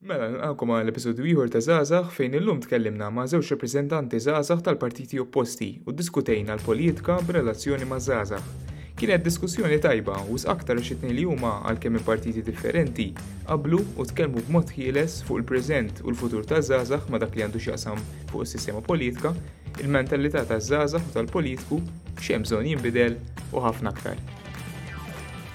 Mela nilqakom għal episodju ieħor ta' Żgħażagħ fejn illum tkellimna ma' żewġ rappreżentanti żgħażagħ tal-partiti opposti u ddiskutejna l-politika b'relazzjoni maż-żgħażagħ. Kienet diskussjoni tajba wisq aktar għax it-tnejn li huma, għalkemm minn partiti differenti, qablu u tkellmu b'mod ħieles fuq il-preżent u l-futur taż-żgħażagħ ma' dak li għandu x'jaqsam fuq is-sistema politika, il-mentalità taż-żgħażagħ u tal-politku, x'hemm bżonn jinbidel u ħafna aktar.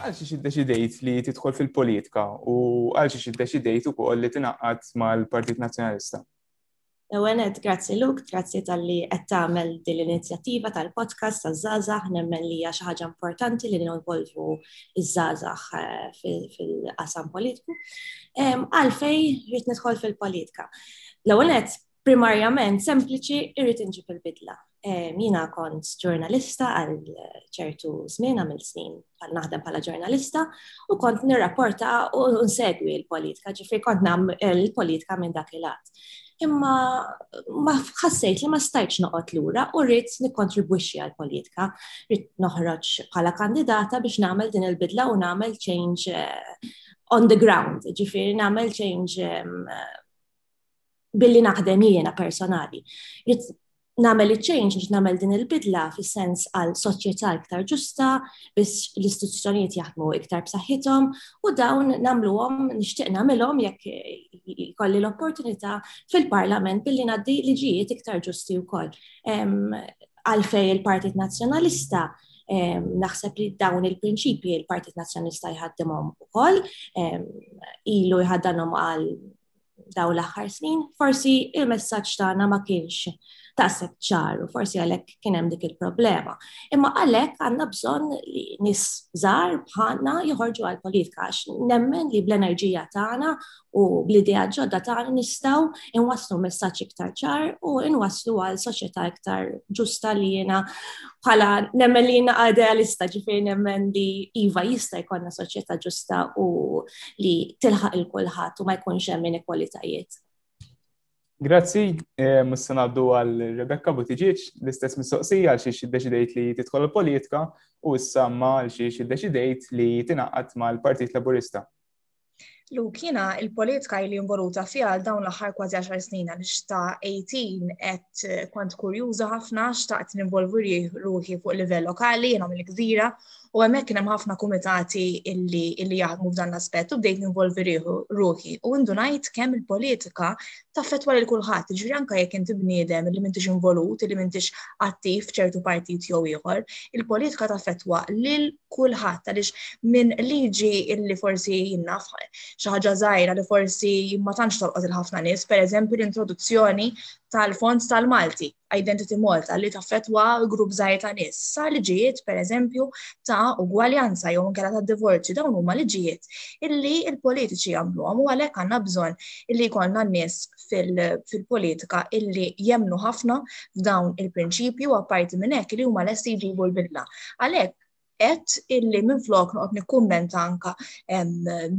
Għal xiex iddeċidejt li tidħol fil-politika u għal xiex iddeċidejt ukoll li tingħaqad mal-Partit Nazzjonalista? Ewenet, grazzi Luke, grazzi tal-li qed tagħmel din l-inizjattiva tal-podcast taż-żgħażagħ, nemmen li hija xi ħaġa importanti li ninvolvu iż-żgħażagħ eh, fil-qasam politiku. Għalfej rrid nidħol fil-politika. L-ewenet, primarjament sempliċi irrid inġib il-bidla. Jiena kont ġurnalista għal ċertu żmien għamil snin bħal naħdem bħala ġurnalista u kont nirrapporta u nsegwi l-politika, ġifri kont nam l-politika minn dak il-għat. Imma ma ħassejt li ma stajċ noqgħod lura u rrid nikkontribwixxi għal politika, rrid noħroġ bħala kandidata biex nagħmel din il-bidla u nagħmel change eh, on the ground, ġifri nagħmel change eh, billi naħdem jiena personali. Rrit namel il-change, rrit namel din il-bidla fil-sens għal soċjetà iktar ġusta, biex l-istituzzjonijiet jaħdmu iktar b'saħħithom u dawn namluhom nixtieq nagħmilhom jekk jkolli l-opportunità fil-Parlament billi ngħaddi liġijiet iktar ġusti wkoll. Għalfej il-Partit Nazzjonalista Naħseb li dawn il-prinċipji il-Partit Nazzjonista jħaddimhom ukoll, ilu jħaddanhom għal daw l-aħħar snin, forsi il-messaġġ tagħna ma kienx taqseb ċaru, forsi għalhekk kien hemm dik il-problema. Imma għalhekk għandna bżonn li nis żgħar bħalna joħorġu għal politika għax nemmen li bl-enerġija tagħna u bl-idea ġodda tagħna nistgħu inwasslu messaġġ iktar ċar u inwasslu għal soċjetà iktar ġusta li jiena bħala nemmen li jiena idealista ġifieri nemmen li iva jista' jkollna soċjetà ġusta u li tilħaq il kulħadd u ma jkunx hemm inekwalitajiet. Grazzi, eh, mussa naddu għal Rebecca Butiġiċ, l-istess mistoqsija għal xiex id-deċidejt li titħol politika u issa ma għal xiex id-deċidejt li tinaqqat ma l-Partit Laburista. Lu kiena il-politika li involuta fija għal dawn l-aħħar kważi 10 snin għal xta 18 qed eh, kont kurjuża ħafna xtaqt ninvolvi ruħi fuq livell lokali jiena mill-gżira U hemmhekk kien hemm ħafna kumitati illi illi jaħdmu f'dan l-aspett u bdejt ninvolvi ruħi u indunajt kemm il-politika taffettwa lil kulħadd, ġifieri anke jekk inti bniedem li m'intix involut, li m'intix attiv ċertu partit jew ieħor, il-politika taffettwa lil kulħadd għaliex minn liġi illi forsi jinnaf xi ħaġa żgħira li forsi ma tantx tolqot il-ħafna nies, pereżempju l-introduzzjoni tal-fond tal-Malti Identity Malta li taffettwa grupp żgħir ta' nies sa liġijiet pereżempju ta' ugwaljanza jew inkella ta' divorzju dawn huma liġijiet illi l-politiċi jagħmluhom u għalhekk għandna bżonn illi jkollna nies fil-politika illi jemmnu ħafna f'dawn il-prinċipji u apparti minn hekk li huma lesti jġibu l-bidla. Għalhekk qed illi minflok noqgħod nikkummenta anka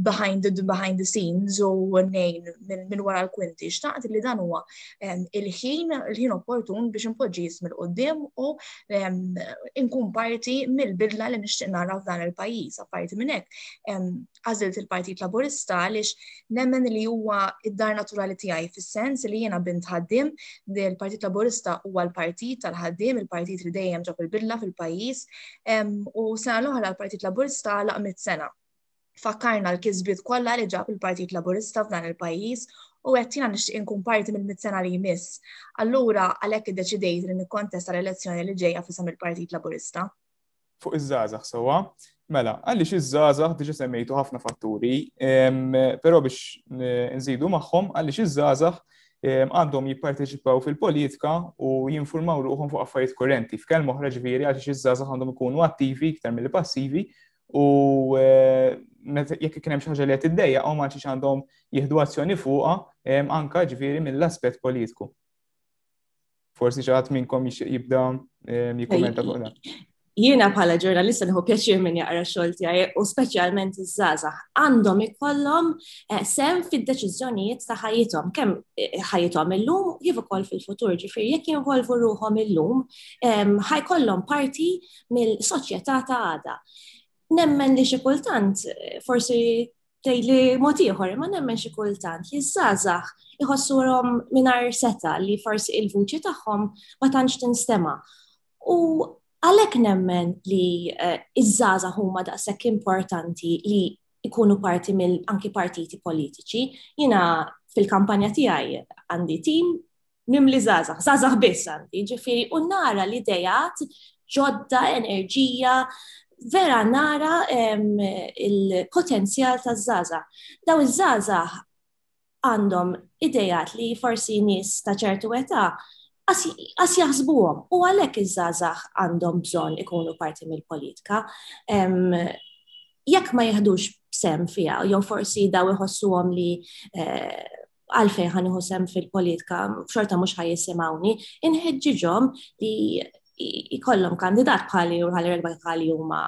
behind the, behind the scenes u nejn minn wara l-kwinti xtaqt li dan huwa il-ħin il-ħin opportun biex impoġġi jismil qudiem u inkun parti mill-bidla li nixtieq nara f'dan il-pajjiż. Apparti minn hekk għażilt il-Partit Laburista għaliex nemmen li huwa id-dar naturali tiegħi fis-sens li jiena bint ħaddiem li l-Partit Laburista huwa l-partit tal-ħaddiem, il-partit li dejjem ġab il-bidla fil-pajjiż u sena l-oħra l-Partit Laburista laq mit sena. Fakkarna l-kisbiet kollha li ġab il-Partit Laburista f'dan il-pajjiż u għed jina nixtieq inkun parti minn mit sena li jmiss. Allura għalhekk iddeċidejt li nikkontesta l-elezzjoni li ġejja fisem il-Partit Laburista. fuq iż-żgħażagħ sewwa. Mela, għaliex iż-żgħażagħ diġà semmejtu ħafna fatturi, però biex nżidu magħhom għaliex iż-żgħażagħ għandhom jipparteċipaw fil-politika u jinformaw ruħhom fuq affarijiet kurrenti. F'kelm oħra ġifieri għaliex iż-żgħażagħ għandhom ikunu attivi iktar mill passivi u jekk kien hemm xi ħaġa li qed iddejja hawn ma xiex għandhom jieħdu azzjoni fuqha anka ġifieri mill-aspett politiku. Forsi xi ħadd minnkom jixtieq jibda ehm, jikkumenta fuq dan. Jiena bħala ġurnalista nħu pjaċir minn jaqra xogħol tiegħi u speċjalment iż-żgħażagħ għandhom ikollhom eh, sem fid-deċiżjonijiet ta' ħajjithom kemm eh, ħajjithom illum kif ukoll fil-futur ġifieri jekk jinvolvu ruhom illum ehm, ħajkollhom parti mill-soċjetà ta' għada. Nemmen li xi kultant eh, forsi tgħidli mod ieħor, imma nemmen xi kultant li żgħażagħ iħossuhom mingħajr seta li forsi il-vuċi tagħhom ma tantx tinstema'. U għalhekk nemmen li eh, iż-żgħażagħ huma daqshekk importanti li ikunu parti mill anki partiti politiċi. Jina fil-kampanja tiegħi għandi tim mimli żgħażagħ, żgħażagħ biss anzi, ġifieri u nara l-idejat ġodda, enerġija, vera nara il-potenzjal ta' zaza. Daw iż-żaza għandhom idejat li forsi nis ta' ċertu età għas jaħsbuhom u għalhekk iż-żazax għandhom bżonn ikunu parti mill-politika. Jekk ma jihdux sem fija, jew forsi daw iħossuhom li eh, għalfejn ħan iħu sem fil-politika, xorta mhux ħaj jisimgħuni, inħeġġiġhom li jkollhom kandidat bħali u bħali regba bħali huma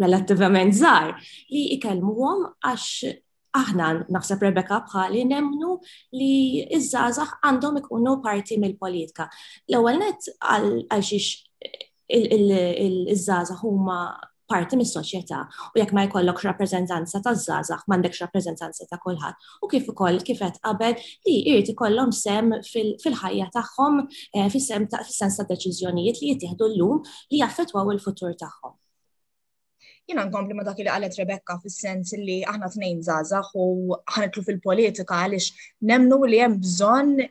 relattivament żgħar li ikellmuhom għax aħna naħseb Rebecca bħali nemnu li iż-żgħażagħ għandhom ikunu parti mill-politika. L-ewwel nett għal xiex iż-żgħażagħ huma parti mis-soċjetà u jekk ma jkollokx rappreżentanza taż-żgħażagħ m'għandekx rappreżentanza ta' kulħadd. U kif ukoll kif qed qabel li jrid ikollhom sem fil-ħajja tagħhom eh, fis-sem fis-sens ta' deċiżjonijiet li jittieħdu llum li jaffettwaw il-futur tagħhom. Jina nkompli ma dak li qalet Rebecca fis-sens li aħna tnejn zazax u ħanitlu fil-politika għaliex nemnu li hemm bżonn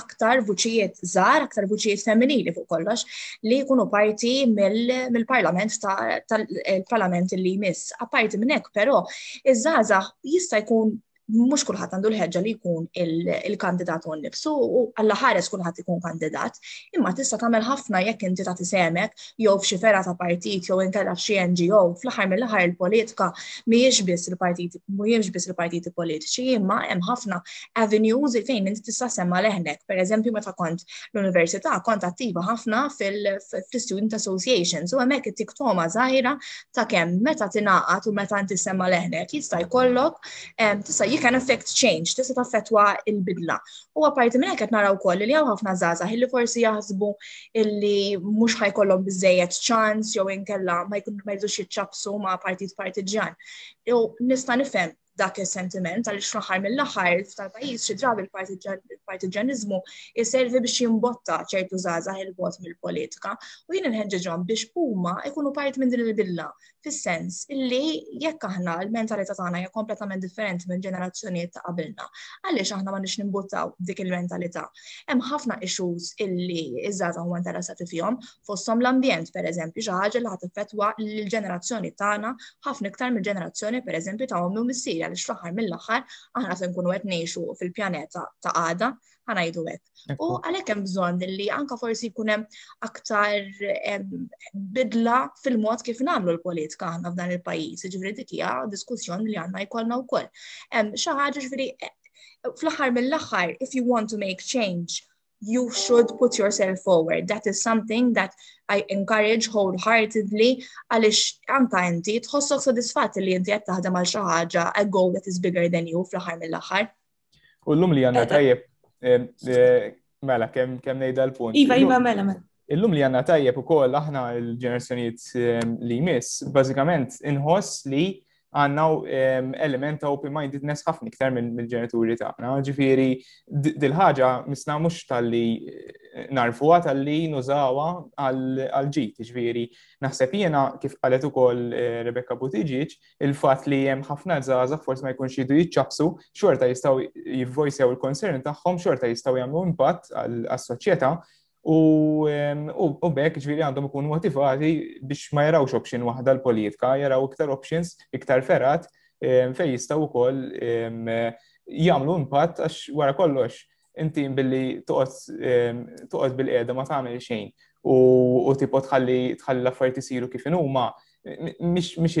aktar vuċijiet żgħar, aktar vuċijiet femminili fuq kollox li jkunu parti mill-parlament tal-parlament li jmiss. Apparti minn hekk però iż-żgħażagħ jista' jkun mhux kulħadd għandu l-ħeġġa li jkun il-kandidat u nnifsu u alla ħares kulħadd ikun kandidat, imma tista' tagħmel ħafna jekk inti tagħti semek jew f'xi fergħa ta' partit jew inkella f'xi NGO fl-aħħar mill-aħħar il-politika mhijiex biss il-partiti mhijiex biss il-partiti politiċi imma hemm ħafna avenues fejn inti tista' semma leħnek. Pereżempju meta kont l-università kont attiva ħafna fil-student associations u hemmhekk it-tiktoma żgħira sakemm meta tingħaqad u meta inti semma leħnek jista' jkollok tista' you can affect change, tista' taffettwa il-bidla. U apparti minn hekk qed naraw ukoll li hawn ħafna żgħażagħ illi forsi jaħsbu illi mhux ħajkollhom biżejjed ċans jew inkella ma jkun ma jridux jiċċabsu ma' partit partiġġan. Jew nista' nifhem dak is-sentiment għaliex fl-aħħar mill-aħħar tal-pajjiż xi drabi l-partiġaniżmu jservi biex jimbotta ċertu żgħażagħ il-bot mill-politika u jien inħeġġeġhom biex huma jkunu parti minn din il-billa fis-sens illi jekk aħna l-mentalità tagħna hija kompletament differenti minn ġenerazzjonijiet ta' qabilna għaliex aħna ma nix nimbuttaw dik il-mentalità. Hemm ħafna issues illi iż-żgħażagħ huma interessati fihom fosthom l-ambjent pereżempju xi ħaġa li ħadd effettwa l-ġenerazzjoni tagħna ħafna iktar mill-ġenerazzjoni pereżempju ta' ommi u missieri għaliex fl-aħħar mill-aħħar aħna se nkunu qed ngħixu fil-pjaneta ta' għada ħanajdu hekk. U għalhekk hemm bżonn li anka forsi jkun hemm aktar bidla fil-mod kif nagħmlu l-politika aħna f'dan il-pajjiż, ġifieri dik hija diskussjoni li għandna jkollna wkoll. Xi ħaġa ġifieri fl-aħħar mill-aħħar if you want to make change you should put yourself forward. That is something that I encourage wholeheartedly għaliex anka inti tħossok sodisfat li inti qed taħdem għal xi ħaġa a goal that is bigger than you fl-aħħar mill-aħħar. U llum li għandna tajjeb eh, mela kemm kemm ngħidha l-punt. Iva, iva, mela, mela. Illum li għanna tajjeb u koll aħna l-ġenerazzjoniet ehm, li jmiss, bażikament inħoss li għanna ehm, element ta' open-mindedness ħafna iktar mill-ġenituri tagħna. Ġifieri dil-ħaġa misna mhux tal-li eh, narfuha tal-li nużawha għal-ġid. Ġifieri naħseb jiena kif qalet ukoll eh, Rebecca Butiġiġ, il-fatt li hemm ħafna żgħażagħ forsi ma jkunx jidu jiċċaqsu, xorta jistgħu jivvojsew il-concern tagħhom, xorta jistgħu jagħmlu impatt għas-soċjetà U bekk ġviri għandhom ikun motivati biex ma jarawx option waħda l-politika, jaraw iktar options, iktar ferat, fej jistaw u koll jamlu impatt għax wara kollox inti billi toqgħod bil-qeda ma tagħmel xejn u tipo tħalli tħalli l-affarijiet isiru kif huma mhix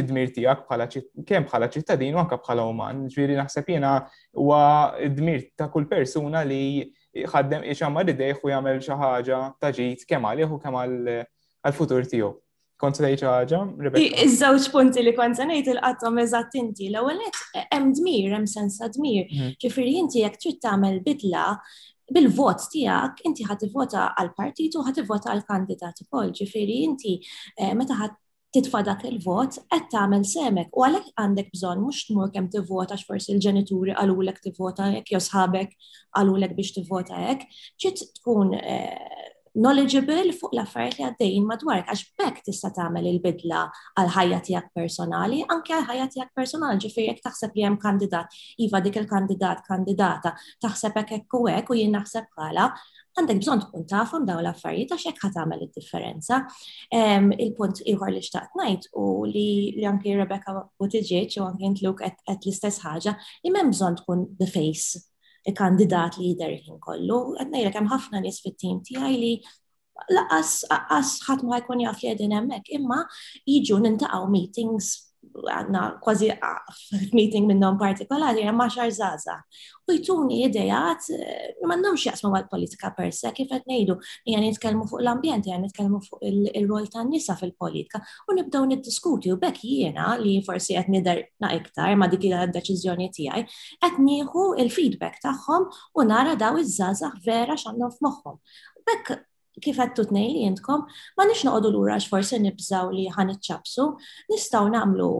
id-dmir tiegħek bħala kemm bħala ċittadin u anke bħala uman. Ġifieri naħseb jiena huwa d-dmir ta' kull persuna li jħaddem iċammar idejh u jagħmel xi ħaġa ta' ġid kemm għalih u kemm għall-futur tiegħu. Kont se xi ħaġa, Rebecca? Iż-żewġ punti li kont se ngħid il-qattom eżatt inti. L-ewwel hemm dmir, hemm sens ta' dmir. Mhm. Ġifieri inti jekk trid tagħmel bidla bil-vot tiegħek inti ħad ivvota għal partitu ħad ivvota għal kandidat ukoll. Ġifieri inti eh, meta ħadd titfa' dak il-vot, qed tagħmel sehmek u għalhekk għandek bżonn mhux tmur kemm tivvota għax forsi l-ġenituri qalulek tivvota hekk jew sħabek qalulek biex tivvota hekk, trid tkun eh, knowledgeable fuq l-affarijiet li għaddejjin madwarek għax bekk tista' tagħmel il-bidla għal ħajja tiegħek personali, anke għal ħajja tiegħek personali, ġifieri jekk taħseb li hemm kandidat, iva dik il-kandidat, kandidata, taħseb hekk hekk u hekk u jien naħseb bħala, għandek bżonn tkun tafhom dawn l-affarijiet għax hekk tagħmel id-differenza. Il-punt ieħor li xtaqt ngħid u li anki Rebecca Buttigieg u anki Luke qed l-istess ħaġa li m'hemm bżonn tkun the face kandidat li jidher ħin kollu. Qed ngħidlek hemm ħafna nies fit-tim tiegħi li laqas ħadd ma jkun jaf li qegħdin hemmhekk imma jiġu nintaqgħu meetings għanna kważi meeting minnom partikolari hemm għaxar zaza. U jtuni idejat eh, ma nnom xjaqsmu għal-politika per se kif qed ngħidu hija nitkellmu fuq l-ambjent, hija nitkellmu fuq il-rol tan-nisa fil-politika u nibdew niddiskuti u bekk jiena li forsi qed nidher na iktar ma dik id-deċiżjoni tiegħi qed nieħu il-feedback tagħhom u nara daw iż-żgħażagħ vera x'għandhom f'moħħhom. Bekk kif għattu tnej li jintkom, ma nix noqodu l-ura forse nibżaw li ħan iċċabsu, nistaw namlu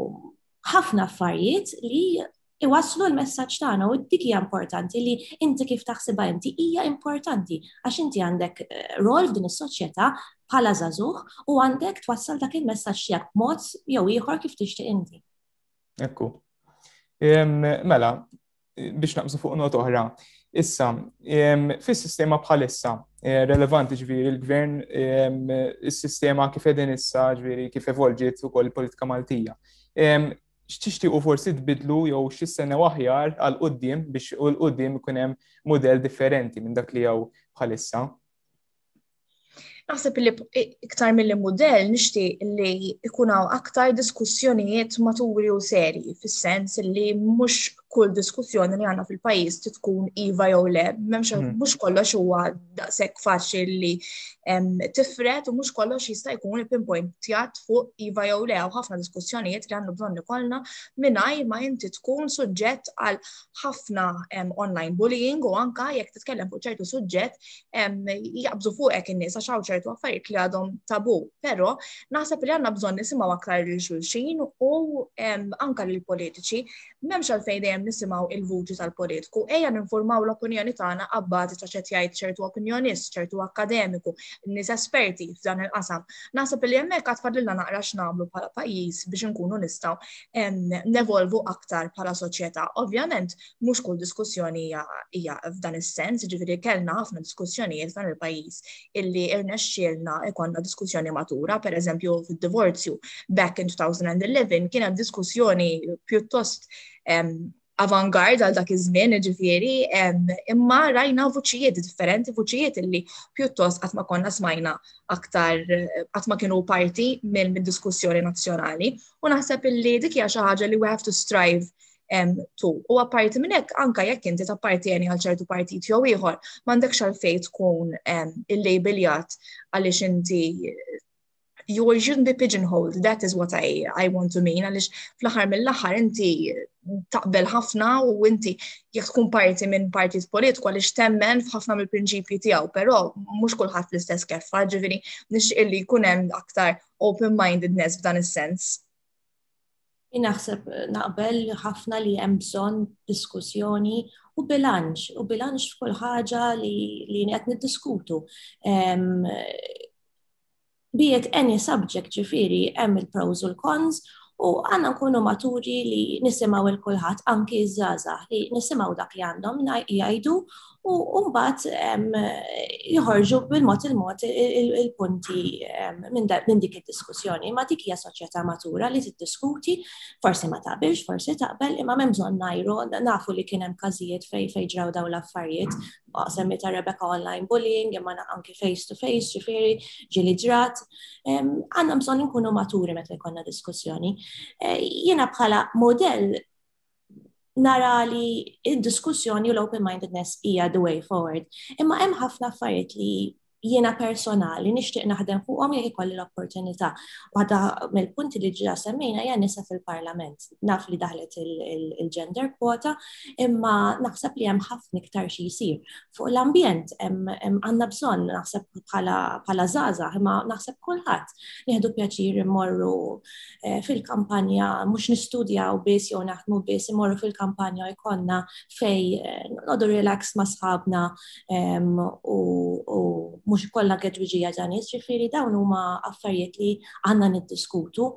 ħafna affarijiet li iwaslu l-messaġġ tagħna u dik hija importanti li inti kif taħsibha inti hija importanti għax inti għandek eh, rol f'din is-soċjetà bħala żagħżugħ u għandek twassal dak il-messaġġ tiegħek b'mod jew ieħor kif tixtieq inti. Ekku. Mela, biex naqbżu fuq not oħra. Issa, fis-sistema bħalissa, eh, relevanti ġviri il-gvern, il-sistema kif edin issa ġviri kif evolġiet u koll politika maltija. Xċiċti u forsi tbidlu jew xissena waħjar għal-qoddim biex u l-qoddim kunem model differenti minn dak li jaw bħalissa? Naħseb li iktar mill mudell nixtieq li ikun hawn aktar diskussjonijiet maturi u serji, fis-sens li mhux kull diskussjoni li għandna fil-pajjiż tkun iva jew le, m'hemmx hmm. mhux kollox huwa daqshekk faċli li tifret u mhux kollox jista' jkun pinpointjat fuq iva jew le, u ħafna diskussjonijiet li għandu bżonn ikollna mingħajr ma inti tkun suġġett għal ħafna online bullying u anka jekk titkellem fuq ċertu suġġett jaqbżu fuqek in-nies għax hawn ċertu affarijiet li għadhom tabu, però naħseb li għandna bżonn nisimgħu aktar lil xulxin u anka lil politiċi m'hemmx għalfejn dejjem nisimgħu il-vuċi tal-politiku, ejja ninformaw l-opinjoni tagħna abbażi ta' xed jgħid ċertu opinjonist, ċertu akademiku, nies esperti f'dan il-qasam. Naħseb li hemmhekk għad fadlilna naqra x'nagħmlu bħala pajjiż biex inkunu nistgħu nevolvu aktar bħala soċjetà. Ovvjament, mhux kull diskussjoni hija f'dan is-sens, ġifieri kellna ħafna diskussjonijiet f'dan il-pajjiż illi irnexxielna ikonna diskussjoni matura, pereżempju fid-divorzju back in 2011 kien hemm diskussjoni pjuttost avangard għal dak iż-żmien, ġifieri, imma rajna vuċijiet differenti, vuċijiet illi pjuttost qatt ma konna smajna aktar qatt ma kienu parti minn diskussjoni nazzjonali u naħseb illi dik hija xi ħaġa li we have to strive tu. U apparti minn hekk anka jekk inti tappartjeni għal ċertu partit jew ieħor, m'għandekx għalfejn tkun il-labelljat għaliex inti you shouldn't be pigeonholed, that is what I, I want to mean, għaliex fl-aħħar mill-aħħar inti taqbel ħafna u inti jekk tkun parti minn partit politiku għaliex temmen f'ħafna mill-prinċipji tiegħu, però mhux kulħadd l-istess keffa, ġifieri nixtieq li jkun hemm aktar open-mindedness f'dan is-sens. Jien naħseb naqbel ħafna li hemm bżonn diskussjoni u bilanċ, u bilanċ f'kull ħaġa li li qed niddiskutu. Biet any subject ġifieri hemm il-pros u l-cons u għandna nkunu maturi li nisimgħu il kulħadd anki ż-żgħażagħ li nisimgħu dak li għandhom jgħidu u mbagħad joħorġu bil-mod il-mod il-punti minn dik id-diskussjoni. Ma dik hija soċjetà matura li tiddiskuti, forsi ma taqbilx, forsi taqbel, imma m'hemm bżonn ngħiru, nafu li kien hemm każijiet fejn fejn ġraw dawn l-affarijiet, semmi ta' Rebecca online bullying, imma anki face to face, ġifieri ġieli ġrat. Għandna bżonn inkunu maturi meta jkollna diskussjoni. Jiena bħala modell nara li id-diskussjoni u l-open-mindedness hija the way forward. Imma hemm ħafna affarijiet li jiena personali nixtieq naħdem fuqhom jekk ikolli l-opportunità. Waħda mill-punti li ġra semmejna hija nisa fil-Parlament. Naf li daħlet il-gender quota, imma naħseb li hemm ħafna iktar xi jsir. fuq l-ambjent għandna bżonn naħseb bħala zaza, imma naħseb kulħadd nieħdu pjaċir immorru eh, fil-kampanja mhux nistudjaw biss jew naħdmu biss immorru fil-kampanja jkollna fej eh, nodu relax ma' sħabna u mhux kollha gedwiġija dan jiġifieri dawn huma affarijiet li għandna niddiskutu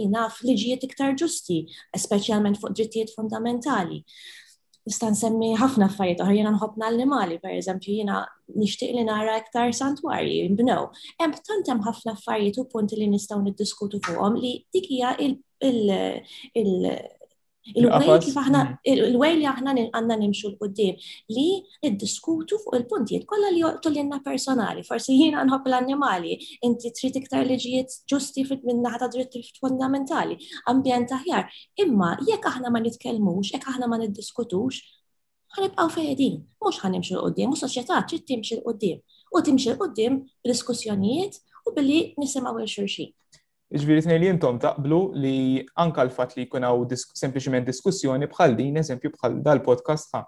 jina f'liġijiet iktar ġusti, speċjalment fuq drittijiet fundamentali. nista' nsemmi ħafna affarijiet oħra jiena nħobb l-annimali, pereżempju jiena nixtieq li nara iktar santwarji jinbnew. Hemm tant hemm ħafna affarijiet u punti li nistgħu niddiskutu fuqhom li dik hija il il-way li aħna għanna nimxu l-qoddim li id-diskutu fuq il-puntijiet kollha li joqtu l-inna personali. Forsi jiena nħobb l-annimali, inti trid iktar liġijiet ġusti fit minnaħa ta' dritt fundamentali, ambjent aħjar. Imma jekk aħna ma nitkellmux, jekk aħna ma niddiskutux, ħanibqgħu fejedin, mhux ħanimxu l qudiem u soċjetà trid timxi l qudiem u timxi l qudiem b'diskussjonijiet u billi nisimgħu il xulxin. Ġviri tnej li jintom taqblu li anka l-fat li kunaw sempliciment diskussjoni bħal din, eżempju bħal dal-podcast ħa.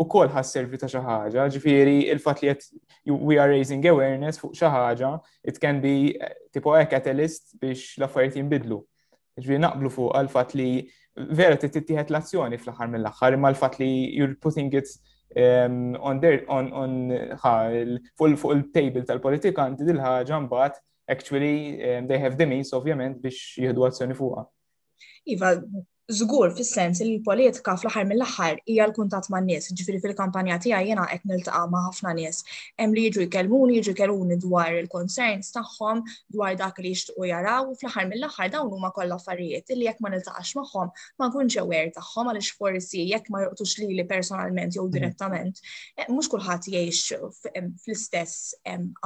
U kol ħas servi ta' xaħġa, ġviri il-fat li jett we are raising awareness fuq xaħġa, it can be eh, tipo a catalyst biex l-affarijiet jimbidlu. Ġifieri naqblu fuq għal fatt li vera trid tittieħed l-azzjoni fl-aħħar mill-aħħar imma l-fatt li you're putting it um, on their on on ha, fuq il-table tal-politikanti dil ħaġa mbagħad actually um, they have the means ovvjament biex jieħdu azzjoni fuqha. Iva, Zgur fis-sens li l-politika fl-aħħar mill-aħħar hija l-kuntatt man nies, ġifieri fil-kampanja tiegħi jiena qed niltaqa' ma' ħafna nies. Hemm li jiġu jkellmuni, jiġu jkellmuni dwar il-concerns tagħhom, dwar dak li jixtiequ jaraw u fl-aħħar mill-aħħar dawn huma kollha affarijiet li jekk ma niltaqax magħhom ma nkunx aware tagħhom għaliex forsi jekk ma joqtux lili personalment jew mhm. direttament eh, mhux kulħadd jgħix fl-istess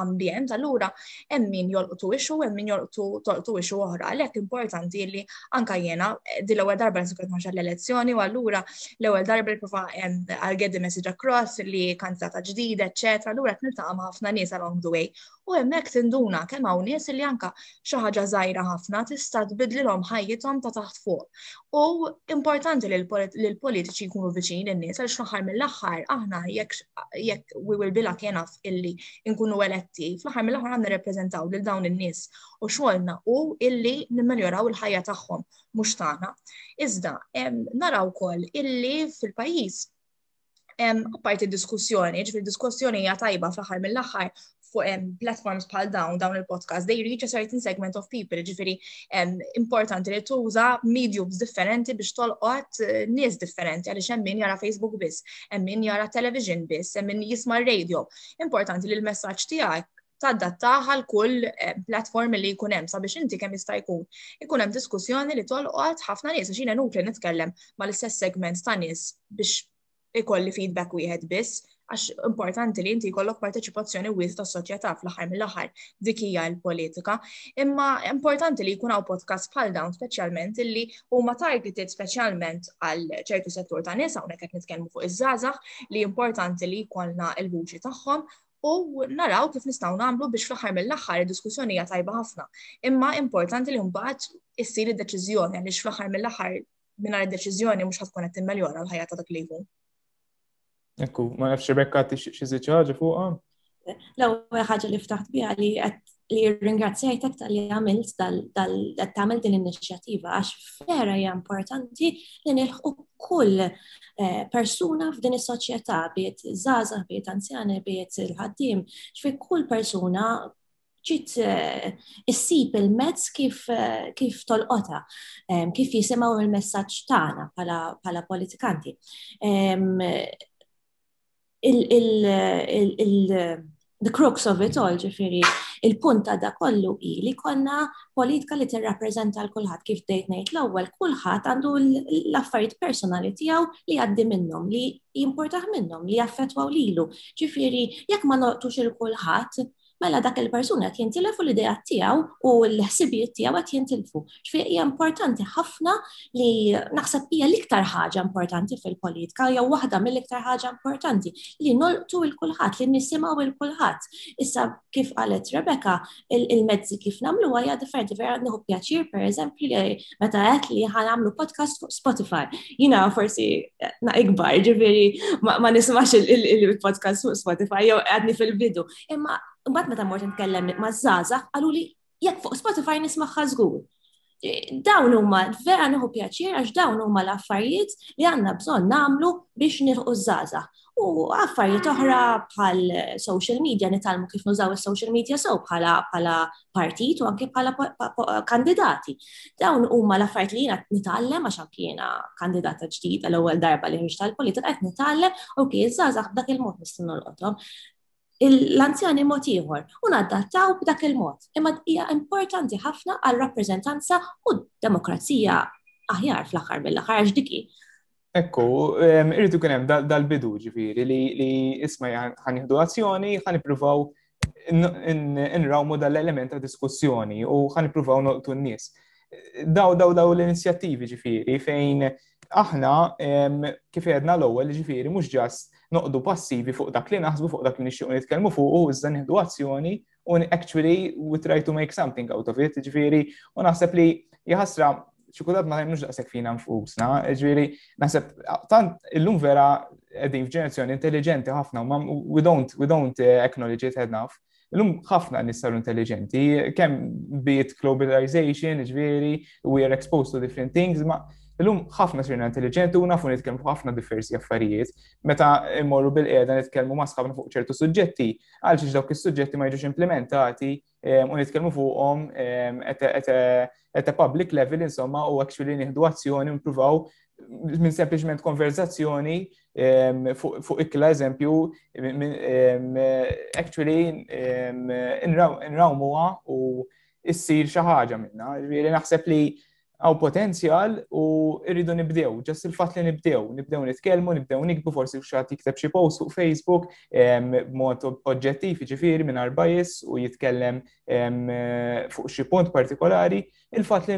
ambjent allura hemm min jolqtu ixu hemm min jolqtu tolqtu ixu oħra għalhekk importanti li anka jiena eh, din l-ewwel darba nisukret ma l-elezzjoni u allura l-ewwel darba prova għal-gedi message across li kandidata ġdida, eċċetera, allura qed niltaqa' ħafna nies along the way U hemmhekk tinduna kemm hawn nies li anka xi ħaġa żgħira ħafna tista' tbidlilhom ħajjithom ta' taħt fuq. U importanti li l-politiċi jkunu viċin in-nies għax fl-aħħar mill-aħħar aħna jekk we will be lucky enough illi nkunu eletti, fl-aħħar mill-aħħar għandna nirrepreżentaw lil dawn in-nies u xogħolna u illi nimmeljoraw il-ħajja tagħhom mhux tagħna. Iżda naraw ukoll illi fil-pajjiż Apparti diskussjoni, ġifir diskussjoni hija tajba fl-aħħar mill-aħħar fuq platforms bħal dawn, dawn il-podcast, they reach a certain segment of people, ġifiri importanti li tuża mediums differenti biex tolqot eh, nies differenti, għaliex hemm min jara Facebook biss, hemm min jara television biss, hemm min jisma' radio. Importanti li l-messaġġ tiegħek tadattaha għal kull eh, platform li jkun hemm sabiex inti kemm jista' jkun ikun hemm diskussjoni li tolqot ħafna nies għax jiena nukli nitkellem mal-istess segment ta' nies biex ikolli feedback wieħed biss għax importanti li inti jkollok parteċipazzjoni wies tas soċjetà fl-aħħar mill-aħħar dik hija l-politika. Imma importanti li jkun hawn podcast bħal dawn speċjalment illi huma targeted speċjalment għal ċertu settur ta' nies hawnhekk qed nitkellmu fuq iż-żgħażagħ li importanti li jkollna l-vuċi tagħhom u naraw kif nistgħu nagħmlu biex fl-aħħar mill-aħħar id-diskussjoni hija tajba ħafna. Imma importanti li mbagħad issir id-deċiżjoni għaliex fl-aħħar mill-aħħar mingħajr id-deċiżjoni mhux ħadd tkun qed timmeljora l-ħajja ta' dak li jkun. Ekku, ma nafx Rebecca tixtieq xi żiġ ħaġa fuqha? L-ewwel ħaġa li ftaħt biha li qed li ringrazzjajtek tal-li għamilt tal-tamil din l-inizjattiva għax vera hija importanti li nilħu kull eh, persuna f'din is-soċjetà biet żgħażagħ, biet anzjani, biet il-ħaddim, xfi kull persuna ġit eh, issib il-mezz kif, eh, kif tolqota, kif jisimaw il-messaġġ tagħna bħala politikanti. the crux of it all, ġifiri, il-punt ta' da kollu i li konna politika li tirrappreżenta l-kulħadd kif dejt ngħid l-ewwel, kulħadd għandu l-affarijiet personali tiegħu li għaddi minnhom, li jimportaħ minnhom, li jaffettwaw lilu. Ġifiri, jekk ma noqtux il-kulħadd, mela dak il-persuna qed jintilef u l-idea tiegħu u l-ħsibijiet tiegħu qed jintilfu. Ġifieri hija importanti ħafna li naħseb hija l-iktar ħaġa importanti fil-politika jew waħda mill-iktar ħaġa importanti li nolqtu il kulħadd li nisimgħu il kulħadd. Issa kif qalet Rebecca, il-mezzi kif nagħmlu hija differenti vera nieħu pjaċir pereżempju li meta qed li ħanamlu podcast fuq Spotify. Jiena forsi na ikbar, ġifieri ma nismax il-podcast fuq Spotify jew għadni fil-bidu, Imma mbagħad meta mort nitkellem ma' żgħażagħ qalu li jekk fuq Spotify nismaħħa żgur. E, dawn huma vera nieħu pjaċir għax dawn huma l-affarijiet li għandna bżonn nagħmlu biex nilħu żgħażagħ. U affarijiet oħra bħal social media nitalmu kif nużaw is-social media sew bħala bħala partit u anke bħala kandidati. Dawn huma l-affarijiet li jiena nitgħallem għax anke jiena kandidata ġdida l-ewwel darba li mhix tal-politika qed nitgħallem u kien żgħażagħ b'dak il-mod nistgħu nolqothom. l-anzjani mod ieħor u nadattaw b'dak il-mod. Imma hija importanti ħafna għal rappreżentanza u demokrazija aħjar fl-aħħar mill-aħħar għax diki. Ekku, irridu kien hemm dal-bidu ġifieri li isma' ħanieħdu azzjoni, ħanippruvaw nrawmu dal-element ta' diskussjoni u ħanippruvaw noqtu n-nies. Daw daw daw l-inizjattivi ġifieri fejn aħna kif għedna l-ewwel ġifieri mhux ġast noqdu passivi fuq dak li naħsbu fuq dak li nixtiequ nitkellmu fuq u iżda nieħdu azzjoni u actually we try to make something out of it, ġifieri u naħseb li jħasra xi kultant ma nemmux daqshekk fina nfusna, ġifieri naħseb tant illum vera qegħdin f'ġenerazzjoni intelligenti ħafna u we don't we don't eh, acknowledge it enough. Illum ħafna nies saru intelligenti, kemm bit globalization, ġveri, we are exposed to different things, ma illum ħafna sirna intelligenti u nafu nitkellmu fuq ħafna diversi affarijiet. Meta immorru bil-qiegħda nitkellmu ma' sħabna fuq ċertu suġġetti, għal xiex dawk is-suġġetti ma jiġux implementati eh, u nitkellmu fuqhom eh, at a public level insomma u actually nieħdu azzjoni nippruvaw minn sempliċement konverzazzjoni fuq ikla eżempju, actually nrawmuha u issir xi ħaġa minna. Ġifieri naħseb li għaw potenzjal u rridu nibdew, ġess il-fat li nibdew, nibdew nitkellmu, nibdew nikbu forsi xaħat jikteb xi post fuq Facebook, b'mod oġġettiv ġifiri minn arbajis u jitkellem fuq xi punt partikolari, il-fat li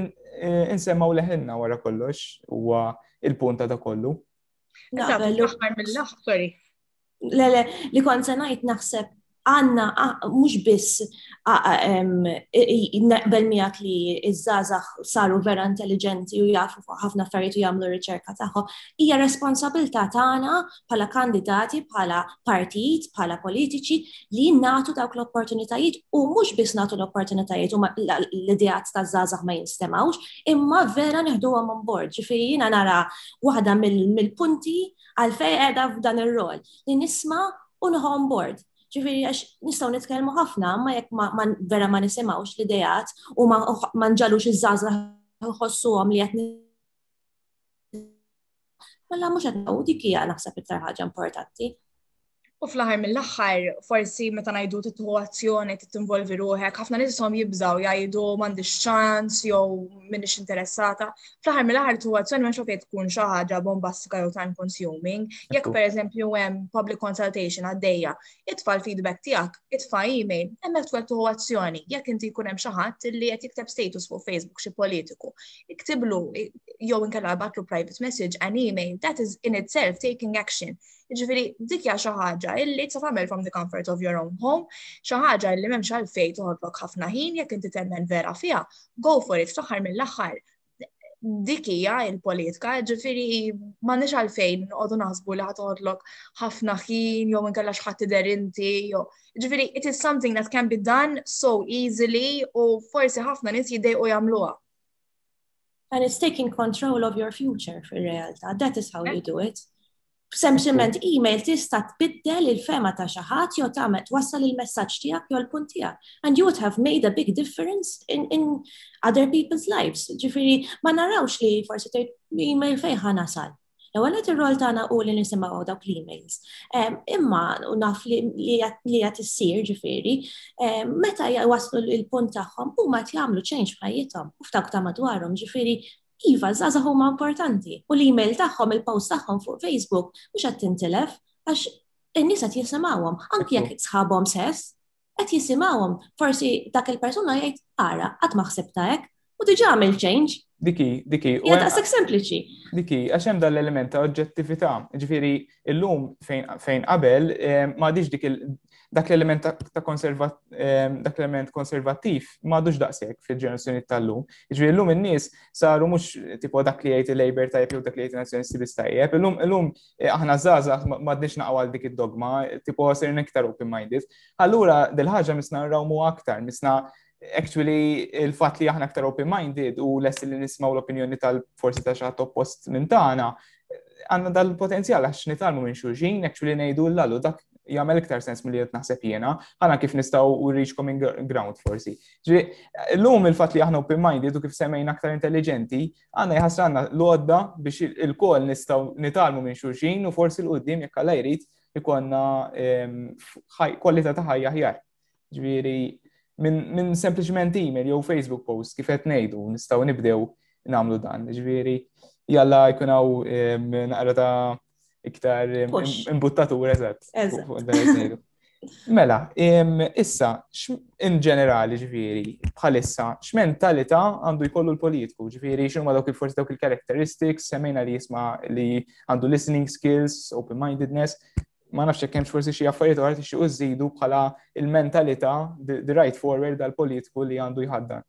nsemmaw leħinna wara kollox huwa il-punta ta' kollu. Naqbel l-aħħar mill-aħħar, sorry. Le, le, li kont se ngħid naħseb għanna mhux biss naqbel miegħek li iż-żgħażagħ saru vera intelligenti u jafu fuq ħafna affarijiet u jagħmlu riċerka tagħhom, hija responsabilità tagħna bħala kandidati, bħala partit, bħala politiċi li nagħtu dawk l-opportunitajiet u mhux biss nagħtu l-opportunitajiet u l-ideat taż-żgħażagħ ma jinstemawx, imma vera neħduhom on board. Ġifieri jiena nara waħda mill-punti għal fej qiegħda f'dan ir-rol li nisma' u nħu on board. Ġifieri għax nistgħu nitkellmu ħafna ma jekk ma vera ma nisimgħux l-idejat u ma nġalux iż-żgħażagħ iħossuhom li qed Mela mhux qed dik hija naħseb iktar ħaġa importanti. U fl-aħħar mill-aħħar, forsi meta ngħidu titħu azzjoni, titinvolvi ruħek, ħafna nies hom jibżgħu jgħidu m'għandix ċans jew m'iniex interessata. Fl-aħħar mill-aħħar titħu azzjoni mhux fejn tkun xi ħaġa bombastika jew time consuming. Jekk pereżempju hemm public consultation għaddejja, itfa' l-feedback tiegħek, itfa' email, hemmhekk twed tieħu azzjoni. Jekk inti jkun hemm xi ħadd li qed jikteb status fuq Facebook xi politiku, iktiblu jew inkella batlu private message an email, that is in itself taking action. Ġifiri, dik hija xi ħaġa illi sa tagħmel from the comfort of your own home, xi ħaġa illi m'hemmx għalfejn toħodlok ħafna ħin jekk inti temmen vera fiha, go for it fl-aħħar mill-aħħar. Dik hija l-politika, ġifiri ma nix għalfejn noqogħdu naħsbu li ħatoħodlok ħafna ħin jew inkella xi ħadd tidher inti jew. Ġifiri, it is something that can be done so easily u forsi ħafna nies jiddejqu jagħmluha. And it's taking control of your future fil-realtà. That is how you do it. Sempliment email tista' tbiddel il-fema ta' xi ħadd jew tagħmel twassal il-messaġġ tiegħek jew l-punt tiegħek. And you would have made a big difference in, in other people's lives. Ġifieri ma narawx li forsi tgħid email fejn ħa nasal. L-ewwel qed ir-rol tagħna hu li nisimgħu dawk l-emails. Imma u naf li qed issir ġifieri, meta jwaslu l-punt tagħhom huma qed jagħmlu change f'ħajjithom u f'dawk ta' madwarhom ġifieri Iva, żgħażagħ huma importanti u l-email tagħhom, il-post tagħhom fuq Facebook mhux qed tintilef għax in-nies qed jisimgħuhom anke jekk sħabhom sess. qed jisimgħuhom, forsi dak il-persuna jgħid ara qatt ma ħsib ta' hekk u diġà għamel change. Diki, diki. Ja daqshekk sempliċi. Diki, għax hemm dal-element ta' oġġettività. Ġifieri illum fejn qabel eh, ma għadix dik dak l-element ta' konservat, ehm, dak l-element konservattiv m'għadux daqshekk fil-ġenerazzjoni tal-lum. Ġifieri llum in-nies saru mhux tipo dak li jgħid il-Labor tajjeb jew dak li jgħid il-Nazzjonisti biss tajjeb. Illum illum E, aħna żgħażagħ m'għadniex naqgħu għal dik id-dogma, tipo ser niktar open minded. Allura dil-ħaġa misna nrawmu aktar, misna actually il-fatt li aħna aktar open minded u lest li nismaw l-opinjoni tal-forsi ta' xaħat oppost minn tagħna għandna dal-potenzjal għax nitalmu minn xulxin, actually ngħidu l-lalu dak jagħmel iktar sens milli qed naħseb jiena, ħana kif nistgħu reach coming ground forsi. Ġri, llum il-fatt li aħna open minded u kif semmejn aktar intelligenti, Għanna jħassranna l-għodda biex il-kol nistaw nitalmu minn xurxin u forsi l-qoddim jekk għalla jrid ikonna ehm, kwalità ta' ħajja ħjar. Ġviri, minn sempliciment email jew Facebook post kif qed ngħidu nistgħu nibdew nagħmlu dan. Ġviri, jalla jkunaw ehm, naqra ta' iktar imbuttatur eżatt. Mela, issa, in ġenerali ġifiri, bħalissa, x'mentalità għandu jkollu l-politiku, ġifiri, xinu ma dawk il-forsi dawk il-characteristics, semmejna li jisma li għandu listening skills, open-mindedness, ma nafx kemm forsi xi affarijiet oħra tixtiequ żidu bħala il-mentalità the right forward dal-politiku li għandu jħaddan.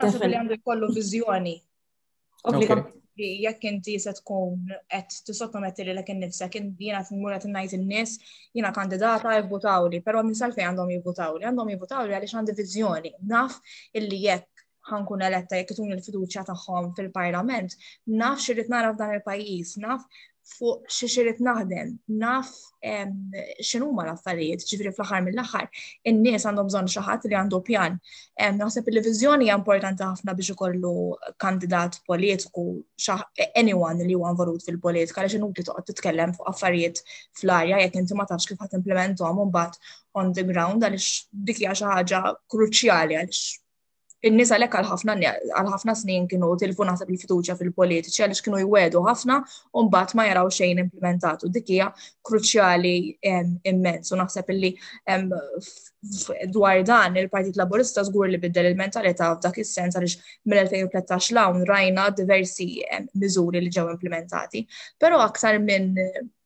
Għandu jkollu viżjoni. Obbligatorji jekk inti se tkun qed tisottometti li lekin nifsek jiena tmur qed ngħid in-nies jiena kandidata jivvutawli, però minn salfejn għandhom jivvutawli, għandhom jivvutawli għaliex għandi viżjoni. Naf illi jekk ħankun eletta jekk itun il-fiduċja tagħhom fil-Parlament, naf xirrid nara f'dan il-pajjiż, naf fuq xiex irrit naħdem, naf x'inhuma l-affarijiet, ġifri fl-aħħar mill-aħħar, in-nies għandhom bżonn xi ħadd li għandu pjan. Naħseb li viżjoni hija importanti ħafna biex ikollu kandidat politiku anyone li huwa involut fil-politika għaliex inutli toqgħod titkellem fuq affarijiet fl-arja jekk inti ma tafx kif ħadd implementhom imbagħad on the ground għaliex dik hija xi ħaġa kruċjali għaliex in-nies għalhekk għal ħafna snin kienu tilfu naħseb il-fiduċja fil-politiċi għaliex kienu jwedu ħafna u mbagħad ma jaraw xejn implementatu. Dik hija kruċjali immens u naħseb illi dwar dan il-Partit Laburista żgur li biddel il-mentalità f'dak is-sens għaliex mill-2013 l-hawn rajna diversi miżuri li ġew implementati. Però aktar minn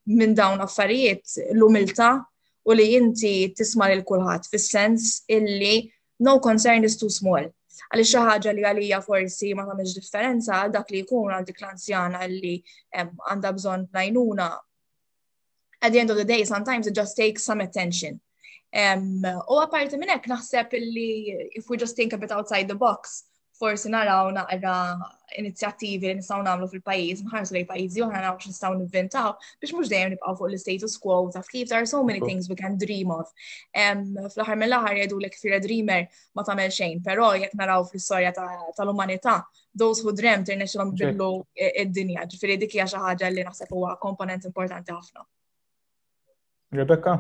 min dawn affarijiet l-umiltà u li inti tisma' lil kulħadd fis-sens illi No concern is too small. Għaliex xi ħaġa li għalija forsi ma tagħmilx differenza għal dak li jkun għal dik l-anzjana li għandha bżonn lajnuna. At the end of the day, sometimes it just takes some attention. U apparti minn hekk naħseb li if we just think a bit outside the box, forsi naraw naqra inizjattivi li nistgħu nagħmlu fil-pajjiż, nħarsu lejn pajjiżi oħra naraw x'nistgħu nivvintaw biex mhux dejjem nibqgħu fuq l-status quo ta' kif there are so many things we can dream of. Fl-aħħar mill-aħħar jgħidu lek fira dreamer ma tagħmel xejn, però jekk naraw fl-istorja tal-umanità those who dreamt irnexxilhom billu id-dinja, ġifieri dik hija xi ħaġa li naħseb huwa komponent importanti ħafna. Rebecca?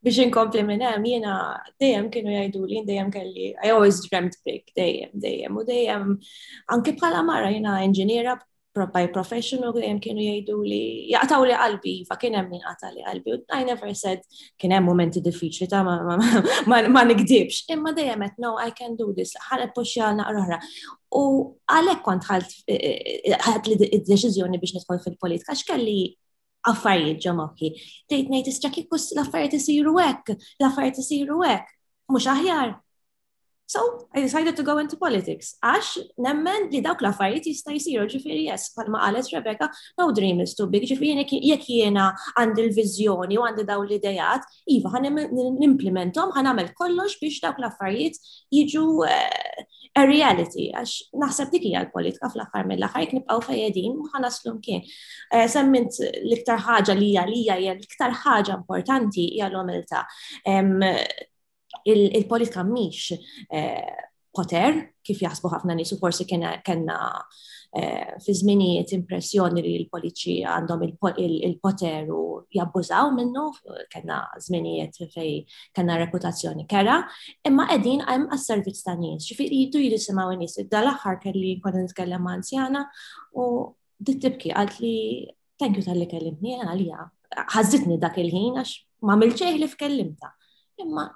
Biex inkompli minn hemm jiena dejjem kienu jgħidu li dejjem kelli I always dreamt big dejjem dejjem u dejjem anke bħala mara jiena inġiniera by profession u dejjem kienu jgħidu li jaqtaw li qalbi fa kien hemm min qata' li qalbi u I never said kien hemm momenti diffiċli ta' ma nikdibx imma dejjem qed no I can do this ħaret poxxi għal naqra oħra u għalhekk kont ħalt eh, eh, ħadt li d-deċiżjoni biex nidħol fil-politika x'kelli affarijiet ġo moħħi. Tgħid ngħid issa kieku l-affarijiet isiru hekk, l-affarijiet isiru hekk, mhux aħjar. So, I decided to go into politics. Għax, nemmen li dawk l-affarijiet jista' jisiru ġifiri jes, palma qalet Rebecca, no dream is too big, ġifiri jek jiena għandi l-vizjoni u għandi daw l-idejat, iva, ħan nimplimentom, ħan għamel kollox biex dawk l-affarijiet jiġu eh, a reality, għax naħseb dik hija l-politika fl-aħħar mill-aħħar jekk nibqgħu fejedin u ħanaslu mkien. Eh, semmint l-iktar ħaġa li hija li hija l-iktar ħaġa importanti hija l-omilta. Il-politika mhix eh, poter, kif jaħsbu ħafna nies u forsi kellna eh, fi żminijiet impressjoni li l-poliċi għandhom il-poter u jabbużaw minnu, kellna żminijiet fej kellna reputazzjoni kera, imma qegħdin hemm għas-servizz ta' nies, ġifieri jidu jisimgħu nies. Dal-aħħar kelli kon nitkellem anzjana u dittibki għalt li thank you tal-li kellimni għalija. Ħazzitni dak il-ħin għax ma milċejh li f'kellimta. Imma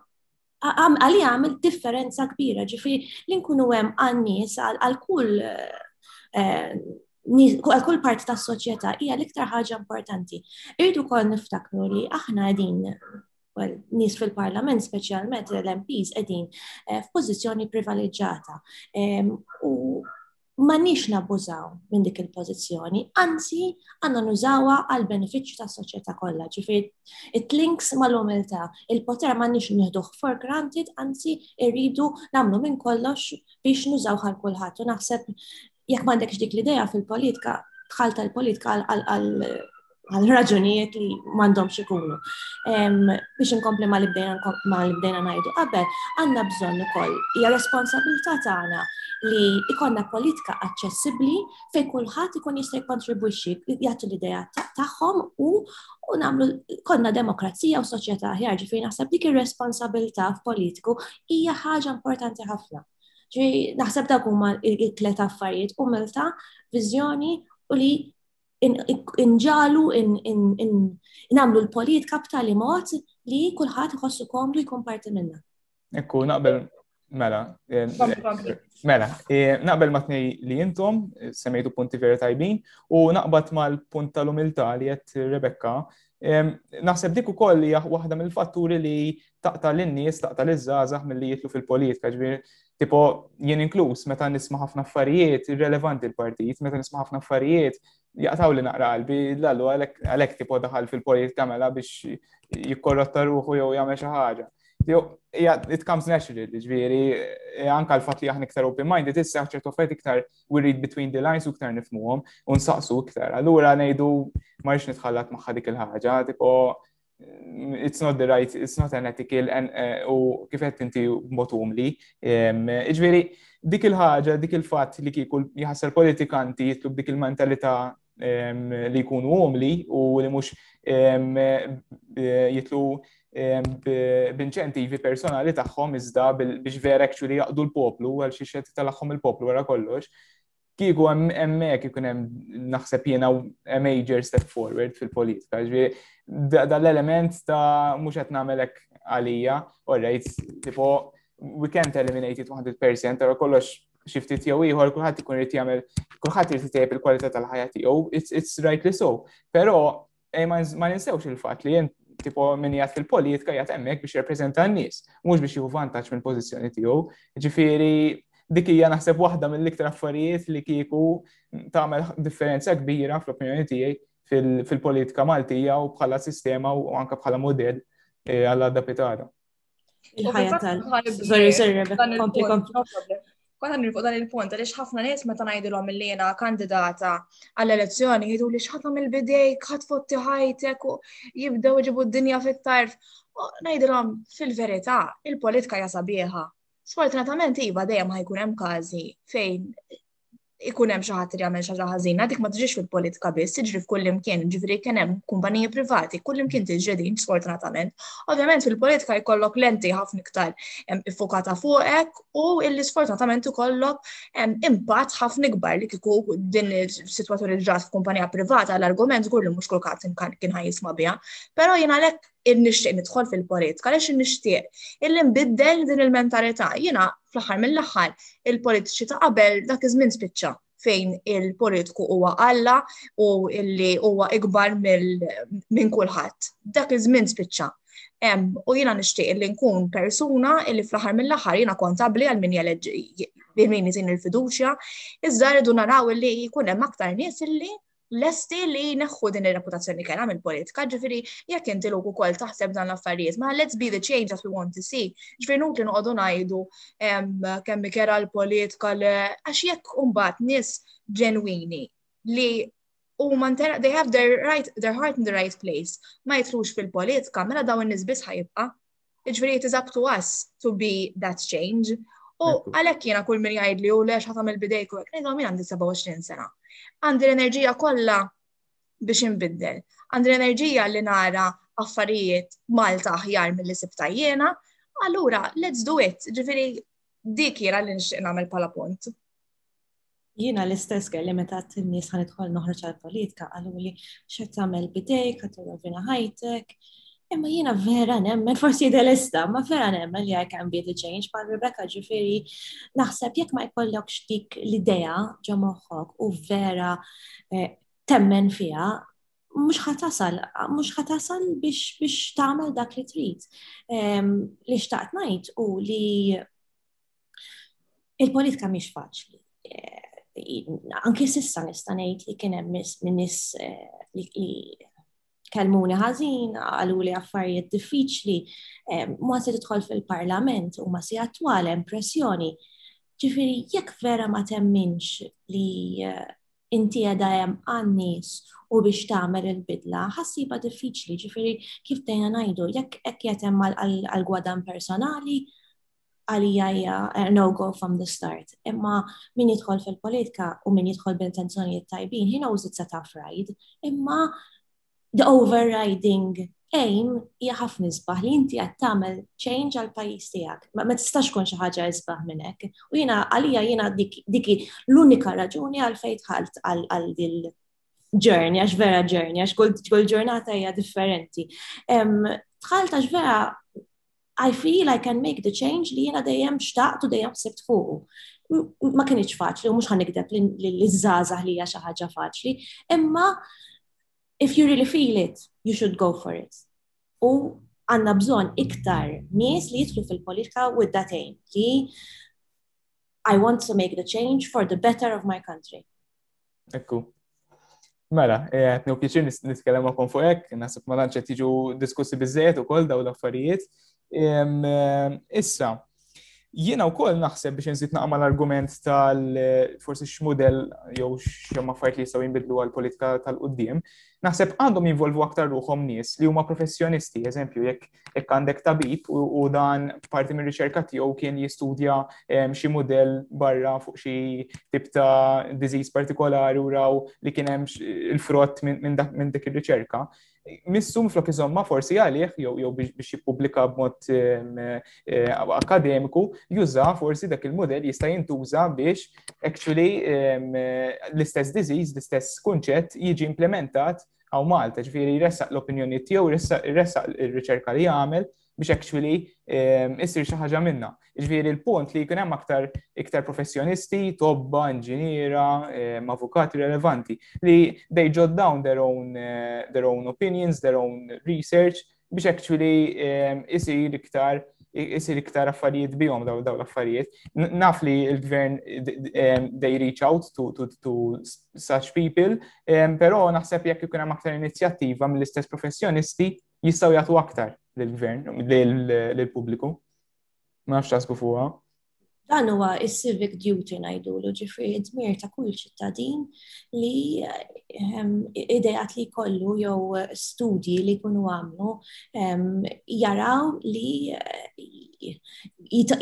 għalli għamil differenza kbira, ġifri li nkunu hemm għal-nies, għal-kull eh, għal kull parti tas soċjetà hija l-iktar ħaġa importanti. Irdu kol niftakru li aħna qegħdin nis fil-parlament, speċjalment l-MPs, qegħdin eh, f'pożizzjoni privileġġata. U M'għandniex nabbużaw minn dik il-pożizzjoni, anzi għandna nużawha għall-benefiċċju tas-soċjetà kollha, ġifieri it-tlinks mal-umiltà. Il-poter m'għandniex nieħduh for granted, anzi irridu nagħmlu minn kollox biex nużawh għal kulħadd. U naħseb jekk m'għandekx dik l-idea fil-politika, dħalt għall-politika għal għal raġunijiet li m'għandhomx ikunu. Biex inkompli ma li bdejna ngħidu qabel, għandna bżonn ukoll hija responsabilità tagħna li ikonna politika aċċessibbli fejn kulħadd ikun jista' jikkontribwixxi jagħti l-idea tagħhom u u nagħmlu konna demokrazija u soċjetà aħjar ġifieri naħseb dik ir-responsabilità f'politiku hija ħaġa importanti ħafna. Ġi naħseb dak huma il-tlet affarijiet u milta, viżjoni u li inġalu nagħmlu l-politika b'tali mod li kulħadd iħossu komdu jkun parti minna. Ekku, naqbel mela. Eh, mela, eh, naqbel ma tnej li intom, eh, semmejtu punti vera tajbin, u naqbad mal-punt tal-umiltà li qed Rebekka, Naħseb dik ukoll li waħda mill-fatturi li taqta' lin-nies, taqta' liż-żgħażagħ milli jitlu fil-politika, ġifieri Tipo, jien inkluż, meta nisma ħafna affarijiet, irrelevanti l-partit, meta nisma ħafna affarijiet, jaqtaw li naqra qalbi, l-għallu għalek tipo daħal fil-poliet kamela biex jikkorrotta ruħu jew jagħmel xi ħaġa. It comes naturally, ġviri, e, anka l-fat li aħna iktar open-minded, issa ċertu offert iktar we read between the lines u iktar nifmuhom u nsaqsu iktar. Allura ngħidu ma rix nitħallat magħha dik il-ħaġa, tipo it's not the right, it's not an ethical, eh, u kifet inti b'mod umli. Iġveri, dik il-ħaġa, dik il-fat li kiku jħassar politikanti jitlub dik il-mentalita li jkunu umli u li mux jitlu b'inċentivi personali tagħhom iżda biex vera actually jaqdu l-poplu għal xi xed tal-aħħom il-poplu wara kollox. kieku hemmhekk ikun hemm naħseb jiena a major step forward fil-politika. Dal-element ta' mhux qed nagħmelek għalija, orrejt, tipo, we can't eliminate it 100%, għara kollox xiftit jew ieħor kulħadd ikun irid jagħmel kulħadd irid jtejjeb il-kwalità tal-ħajja tiegħu, it's rightly so. Però Eh, ma ninsewx il-fatt li jien tipo min jgħat fil-politika jgħat emmek biex jirrepreżenta n-nies, mhux biex jieħu vantaġġ mill-pożizzjoni tiegħu. Ġifieri dik hija naħseb waħda mill-iktar affarijiet li kieku tagħmel differenza kbira fl-opinjoni tiegħi fil-politika Maltija u bħala sistema u anka bħala model eh, għall-adda pitara. il-ħajja tal Sorry, sorry, kompli, kompli. Konna nirfuq dan il-punt, għaliex ħafna nies meta ngħidilhom li jiena kandidata għall-elezzjoni jgħidu li xħatam mill-bidej, ħadd fotti ħajtek u jibdew iġibu d-dinja fit-tarf. Ngħidilhom fil-verità, il-politika hija sabiħa. Sfortunatament iva dejjem ħajkun hemm każi fejn ikun hemm xi ħadd li jagħmel xi ħaġa ħażina, dik ma tiġix fil-politika biss, tiġri f'kull imkien, ġifieri kien hemm kumpaniji privati, kull imkien tiġredin sfortunatament. Ovvjament fil-politika jkollok lenti ħafna iktar iffokata fuqek u illi sfortunatament ikollok impatt ħafna ikbar li kieku din is-sitwazzjoni ġrat f'kumpanija privata l-argument żgur li mhux kulkat kien ħajjisma' biha. Però jien għalhekk nixtieq nidħol fil-politika għaliex nixtieq illi nbiddel din il-mentalità. Jiena fl-aħħar mill-aħħar il-politiċi ta' qabel dak iż-żmien spiċċa fejn il-politiku huwa Alla u illi huwa ikbar minn kulħadd. Dak iż-żmien spiċċa. U jiena nixtieq li nkun persuna illi fl-aħħar mill-aħħar jiena kontabli għal min jeleġi li min jizin il-fiduċja, iżda rridu naraw illi jkun hemm aktar nies illi lesti li neħħu din ir-reputazzjoni kellha mill-politika, ġifieri jekk inti luk ukoll taħseb dan l-affarijiet, ma let's be the change that we want to see. Ġifieri nutli noqogħdu ngħidu kemm ikera l-politika li għax jekk imbagħad nies ġenwini li huma they have their right their heart in the right place ma jitrux fil-politika mela dawn in-nies biss ħajibqa' Iġveri, it is up to us to be that change. U għalek jena kull min jgħid li u lex ħatam il-bidejk u għek, min għandi 27 sena. Għandi l-enerġija kollha biex inbiddel. Għandi l-enerġija li nara affarijiet Malta ħjar mill-li sibta jena, allura let's do it. Ġifiri, dik jena li nixtieq nagħmel pala punt. Jiena l-istess kelli meta għadt in-nies ħa nidħol noħroġ għall-politika qaluli x'qed tagħmel bidejk, qed tirrovina ħajtek. Imma jiena vera nemmen, forsi delesta, ma vera nemmen li I can be the change ma' Rebecca ġifieri naħseb jekk ma jkollokx dik l-idea ġo moħħok u vera eh, temmen fiha mux ħatasal, mux ħatasal biex biex tamel dak li trid. Ehm, li xtaqt najt u li Il-politika mhix faċli. Eh, anki sissa nista' ngħid li kien hemm nies eh, li kelmuni ħażin, għalu li affarijiet diffiċli, eh, ma se tidħol fil-parlament u ma se jattwal impressjoni. Ġifieri jekk vera ma temminx li inti għada jem għannis u biex tamer il-bidla, ħassiba diffiċli, ġifiri kif dejna najdu, jekk jek jatem għal-gwadan personali, għalija hija no-go from the start. Imma min jidħol fil-politika u min jidħol b'intenzjonijiet tajbin, he knows it's a tough ride. Imma the overriding aim hija ħafna isbaħ li inti qed tagħmel change għal pajjiż tiegħek. Ma tistax kun xi ħaġa isbaħ minn hekk. U jiena għalija jiena diki l-unika raġuni għal fejn tħalt għal dil journey, għax vera journey, għax kull ġurnata hija differenti. Tħalt għax vera I feel I can make the change li jiena dejjem xtaqt u dejjem sibt fuqu. Ma kienx faċli u mhux ħanikdeb li żgħażagħ li hija xi ħaġa faċli, imma if you really feel it, you should go for it. U għanna bżon iktar nies li jitlu fil-politika with that aim, li I want to make the change for the better of my country. Ekku. Mela, għet nu pjaċir nitkellem għakom fuq ek, nasib ma lanċet tiġu diskussi bizzejet u koll daw l-affarijiet. Issa, jiena u koll naħseb biex nżid naqma l-argument tal forsi x-model jew xemma fajt li jistaw jimbidlu għal-politika tal-qoddim, naħseb għandhom jinvolvu aktar ruħom nies li huma professjonisti, eżempju, jekk Jekk għandek tabib u dan parti mir riċerka tiegħu kien jistudja ehm, xi mudell barra fuq xi tip ta' diżiż partikolari u raw li kien hemm il-frott minn dik ir-riċerka. Missum flok iżomma forsi għalih jew biex jippubblika b'mod ehm, eh, akademiku juża forsi dak il-mudell jista' jintuża biex actually ehm, eh, l-istess diżiż, l-istess kunċett jiġi implementat għaw Malta, ġifiri jressaq l-opinjoni tiegħu, jressaq il-riċerka li għamel biex actually ehm, issir xi ħaġa minna. Ġifiri l-punt li jkun hemm aktar iktar professjonisti, tobba, inġiniera, ehm, avukati relevanti li they jot down their own, eh, their own opinions, their own research biex actually isir iktar isir iktar affarijiet bihom daw daw l-affarijiet. Naf li l-gvern they reach out to, to, to such people, pero naħseb jekk ikun hemm aktar inizjattiva mill-istess professjonisti jistgħu jagħtu aktar lill-gvern, lill-pubbliku. Ma nafx tasbu fuqha. Dan huwa is-civic duty ngħidulu, ġifieri d-dmir ta' kull ċittadin li ehm, idejat li kollu jew studji li jkunu għamlu ehm, jaraw li eh,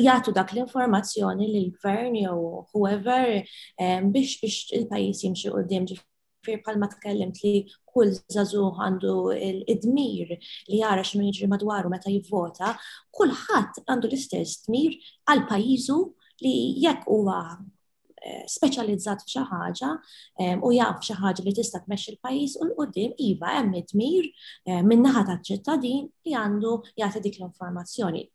jagħtu dak l-informazzjoni lill gvern jew whoever ehm, biex biex il-pajjiż jimxi qudiem ġifieri Ġifieri bħalma tkellimt li kull żagħżugħ għandu l-idmir li jara x'inhu jiġri madwaru meta jivvota, kulħadd għandu l-istess dmir għal pajjiżu li jekk huwa eh, speċjalizzat f'xi ħaġa eh, u jaf xi ħaġa li tista' tmexxi l-pajjiż u l-qudiem iva hemm id-dmir eh, min-naħa taċ-ċittadin li għandu jagħti dik l-informazzjoni.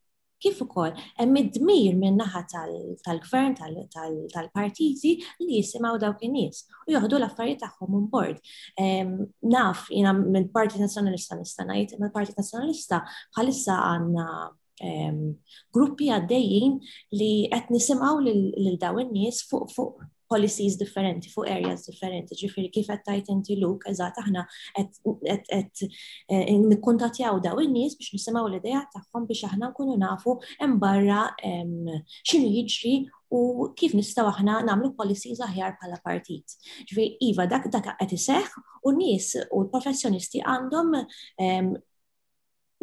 kif ukoll hemm id-dmir min-naħa tal-gvern tal-partiti li jisimgħu dawk in-nies u joħdu l-affarijiet tagħhom on board. Ehm, naf jiena mill-Partit Nazzjonalista nista' ngħid, mill-Partit Nazzjonalista bħalissa għandna ehm, gruppi għaddejjin li qed nisimgħu lil dawn in-nies fuq fuq policies differenti fuq areas differenti, ġifiri kif qed tajt inti luk, eżatt aħna qed eh, nikkuntatjaw daw in-nies biex nisimgħu l-idea tagħhom biex aħna nkunu nafu hemm barra x'inhu jiġri u kif nistgħu aħna nagħmlu policies aħjar bħala partit. Ġifiri, iva dak dak qed iseħħ u nies u l-professjonisti għandhom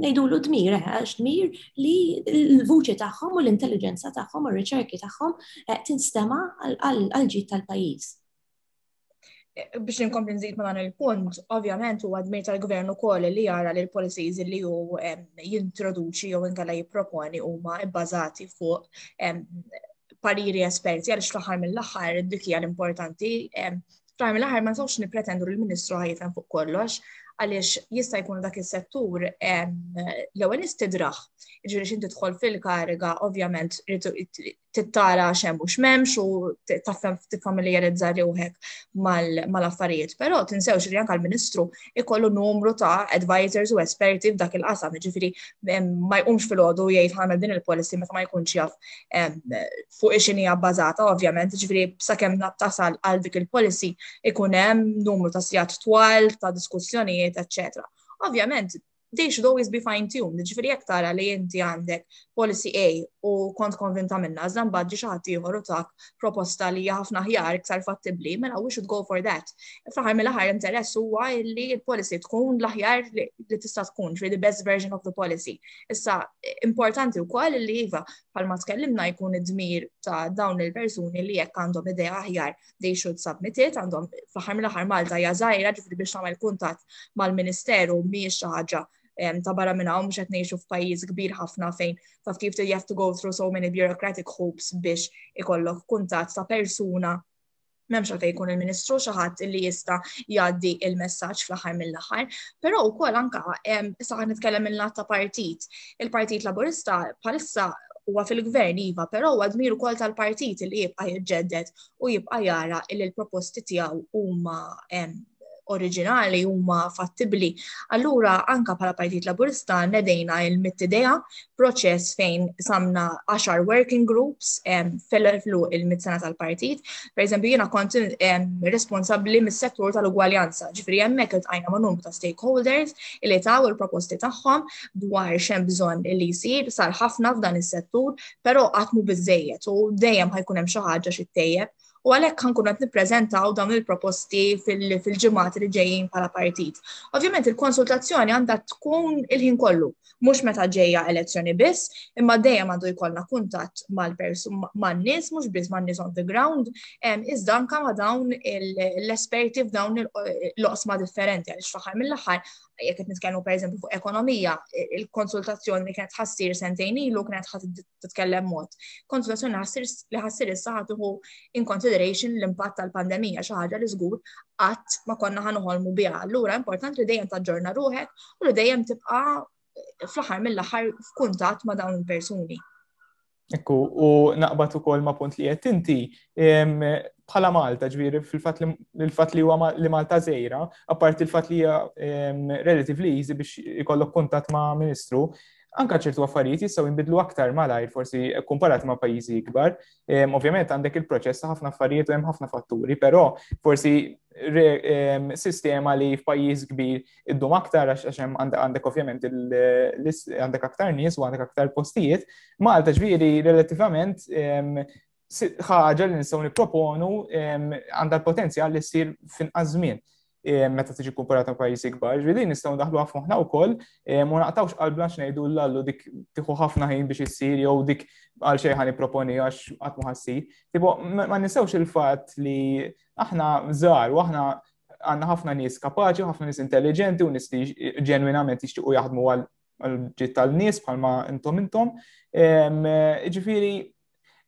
ngħidulu dmir, eh, għax dmir li l-vuċi tagħhom u l-intelligenza tagħhom u r-riċerki tagħhom eh, tinstema għal-ġid tal-pajjiż. Eh, biex ninkompli nżid ma' dan il-punt, ovvjament huwa dmir tal-gvern ukoll li jara li l-policies li hu jintroduċi jew inkella jipproponi huma bbażati fuq pariri esperti għal xlaħar mill-aħħar dik hija l-importanti Fl-aħħar mill-aħħar ma nistgħux nippretendu li l-Ministru ħajfhem fuq kollox għaliex jista' jkun dak is-settur l-ewwel nistidraħ. Ġifieri xi tidħol fil-kariga ovvjament tittara xemm u x'memx u tafhem tiffamiljarizza ruħek mal-affarijiet, però tinsewx li anke l-Ministru ikollu numru ta' advisors u esperti f'dak il-qasam, ġifieri ma jqumx fil-għodu jgħid ħamel din il-policy meta ma jkunx jaf fuq ix hija bbażata ovvjament, ġifieri sakemm tasal għal dik il-policy ikun hemm numru ta' sigħat twal, ta' diskussjonijiet, etc. Ovvjament, they should always be fine-tuned, ġifieri jekk tara li inti għandek policy A u kont konvinta minna, iżda mbagħad xi ħadd ieħor u tak proposta li hija ħafna ħjar iktar fattibbli, mela we should go for that. Fl-aħħar mill-aħħar interess huwa li l-policy tkun l-aħjar li tista' tkun, ġifieri the best version of the policy. Issa importanti wkoll li iva Palma tkellimna jkun id-dmir ta' dawn il-persuni li jekk għandhom idea aħjar they should submit it, għandhom fl-aħħar mill-aħħar Malta hija żgħira ġifieri biex tagħmel kuntatt mal-Ministeru mhijiex xi ħaġa ta' barra minn hawn mhux qed ngħixu f'pajjiż kbir ħafna fejn taf kif you have to go through so many bureaucratic hoops biex ikollok kuntatt ta' persuna m'hemmx għalfejn jkun il-Ministru xi ħadd li jista' jgħaddi il-messaġġ fl-aħħar mill-aħħar, però wkoll anka issa ħa nitkellem minn lat ta' partit. Il-Partit Laburista bħalissa huwa fil-gvern iva, però huwa dmir ukoll tal-partit li jibqa' jiġġedded u jibqa' jara li l-proposti tiegħu huma oriġinali huma fattibbli. Allura anka bħala Partit Laburista nedejna il-mitt idea proċess fejn samna 10 working groups fil-flu il-mitt sena tal-partit. Per eżempju jiena kont responsabbli mis-settur tal-ugwaljanza, ġifieri hemmhekk iltqajna ma' numru ta' stakeholders li taw il-proposti tagħhom dwar x'hemm bżonn li jsir sar ħafna f'dan is-settur, però qatt mhu biżejjed u dejjem ħajkun hemm xi ħaġa xi tejjeb. u għalhekk ħankun qed nippreżentaw dawn il-proposti fil-ġimgħat li ġejjin bħala partit. Ovvjament il-konsultazzjoni għandha tkun il-ħin kollu, mhux meta ġejja elezzjoni biss, imma dejjem għandu jkollna kuntatt mal-nies, mhux biss man-nies on the ground, iżda anke ma' dawn l-esperti f'dawn l-oqsma differenti għaliex faħar mill-aħħar jekk qed nitkellmu pereżempju fuq ekonomija, il-konsultazzjoni li kienet ħassir sentejn ilu kienet ħadd titkellem mod. Konsultazzjoni li ħassir issa ħatuħu in consideration l-impatt tal-pandemija xi ħaġa li żgur qatt ma konna ħanuħolmu biha. Allura importanti li dejjem taġġorna ruħek u li dejjem tibqa' fl-aħħar mill-aħħar f'kuntatt ma' dawn il-persuni. Ekku, u naqbad ukoll ma' punt li qed inti bħala Malta ġviri fil-fat li huwa li Malta zejra, apparti il-fat li hija relatively easy biex ikollok kuntat ma' ministru, anka ċertu affarijiet jistgħu jinbidlu aktar malajr forsi kumparat ma' pajjiżi ikbar. Ovvjament għandek il-proċess ta' ħafna affarijiet u hemm ħafna fatturi, però forsi sistema li f'pajjiż kbir iddum aktar għax hemm għandek ovvjament għandek aktar nies u għandek aktar postijiet, Malta ġviri relattivament ħaġa li nistgħu nipproponu għandha l-potenzjal li ssir finqas żmien meta tiġi kumparata pajjiżi kbar. Ġifieri nistgħu ndaħlu f'moħħna wkoll ma naqtawx qalbna x'ngħidu l-allu dik tieħu ħafna ħin biex issir jew dik għal xejn ħan nipproponi għax qatt ma ħassir. Tipo ma nistgħux il-fatt li aħna żgħar u aħna għandna ħafna nies kapaċi, ħafna nies intelligenti u nies li ġenwinament jixtiequ jaħdmu għal ġitt tal-nies bħalma intom intom. Ġifieri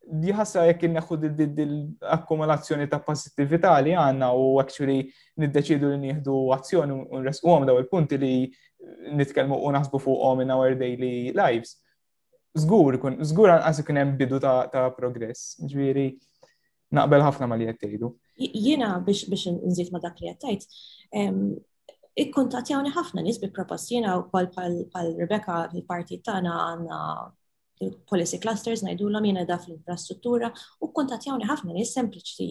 Jħassa jekk inneħħu l-akkumulazzjoni ta' pozittività li għanna u actually niddeċidu li nieħdu azzjoni u nresqu għom daw il-punti li nitkellmu u naħsbu fuqhom in our daily lives. Zgur, zgur għanqas ikun hemm bidu ta' progress, ġviri naqbel ħafna ma li qed tgħidu. Jiena biex biex nżid ma dak li qed tgħid, ikkuntatjawni ħafna nies bi proposti jiena wkoll bħal Rebecca fil-parti tagħna għandna il-policy clusters ngħidulhom jiena daf l-infrastruttura u kkuntattjawni ħafna nies sempliċi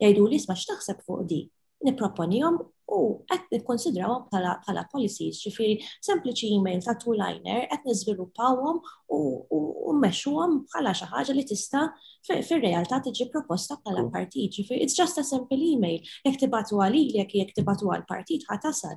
jgħidu li isma' x'taħseb fuq di. Nipproponihom u qed nikkonsidrawhom bħala policies, ġifieri sempliċi email ta' two liner qed niżviluppawhom u mmexxuhom bħala xi ħaġa li tista' fir-realtà tiġi proposta bħala partit. Ġifieri it's just a simple email. Jekk tibatu għalili, jekk tibatu għal partit ħa tasal.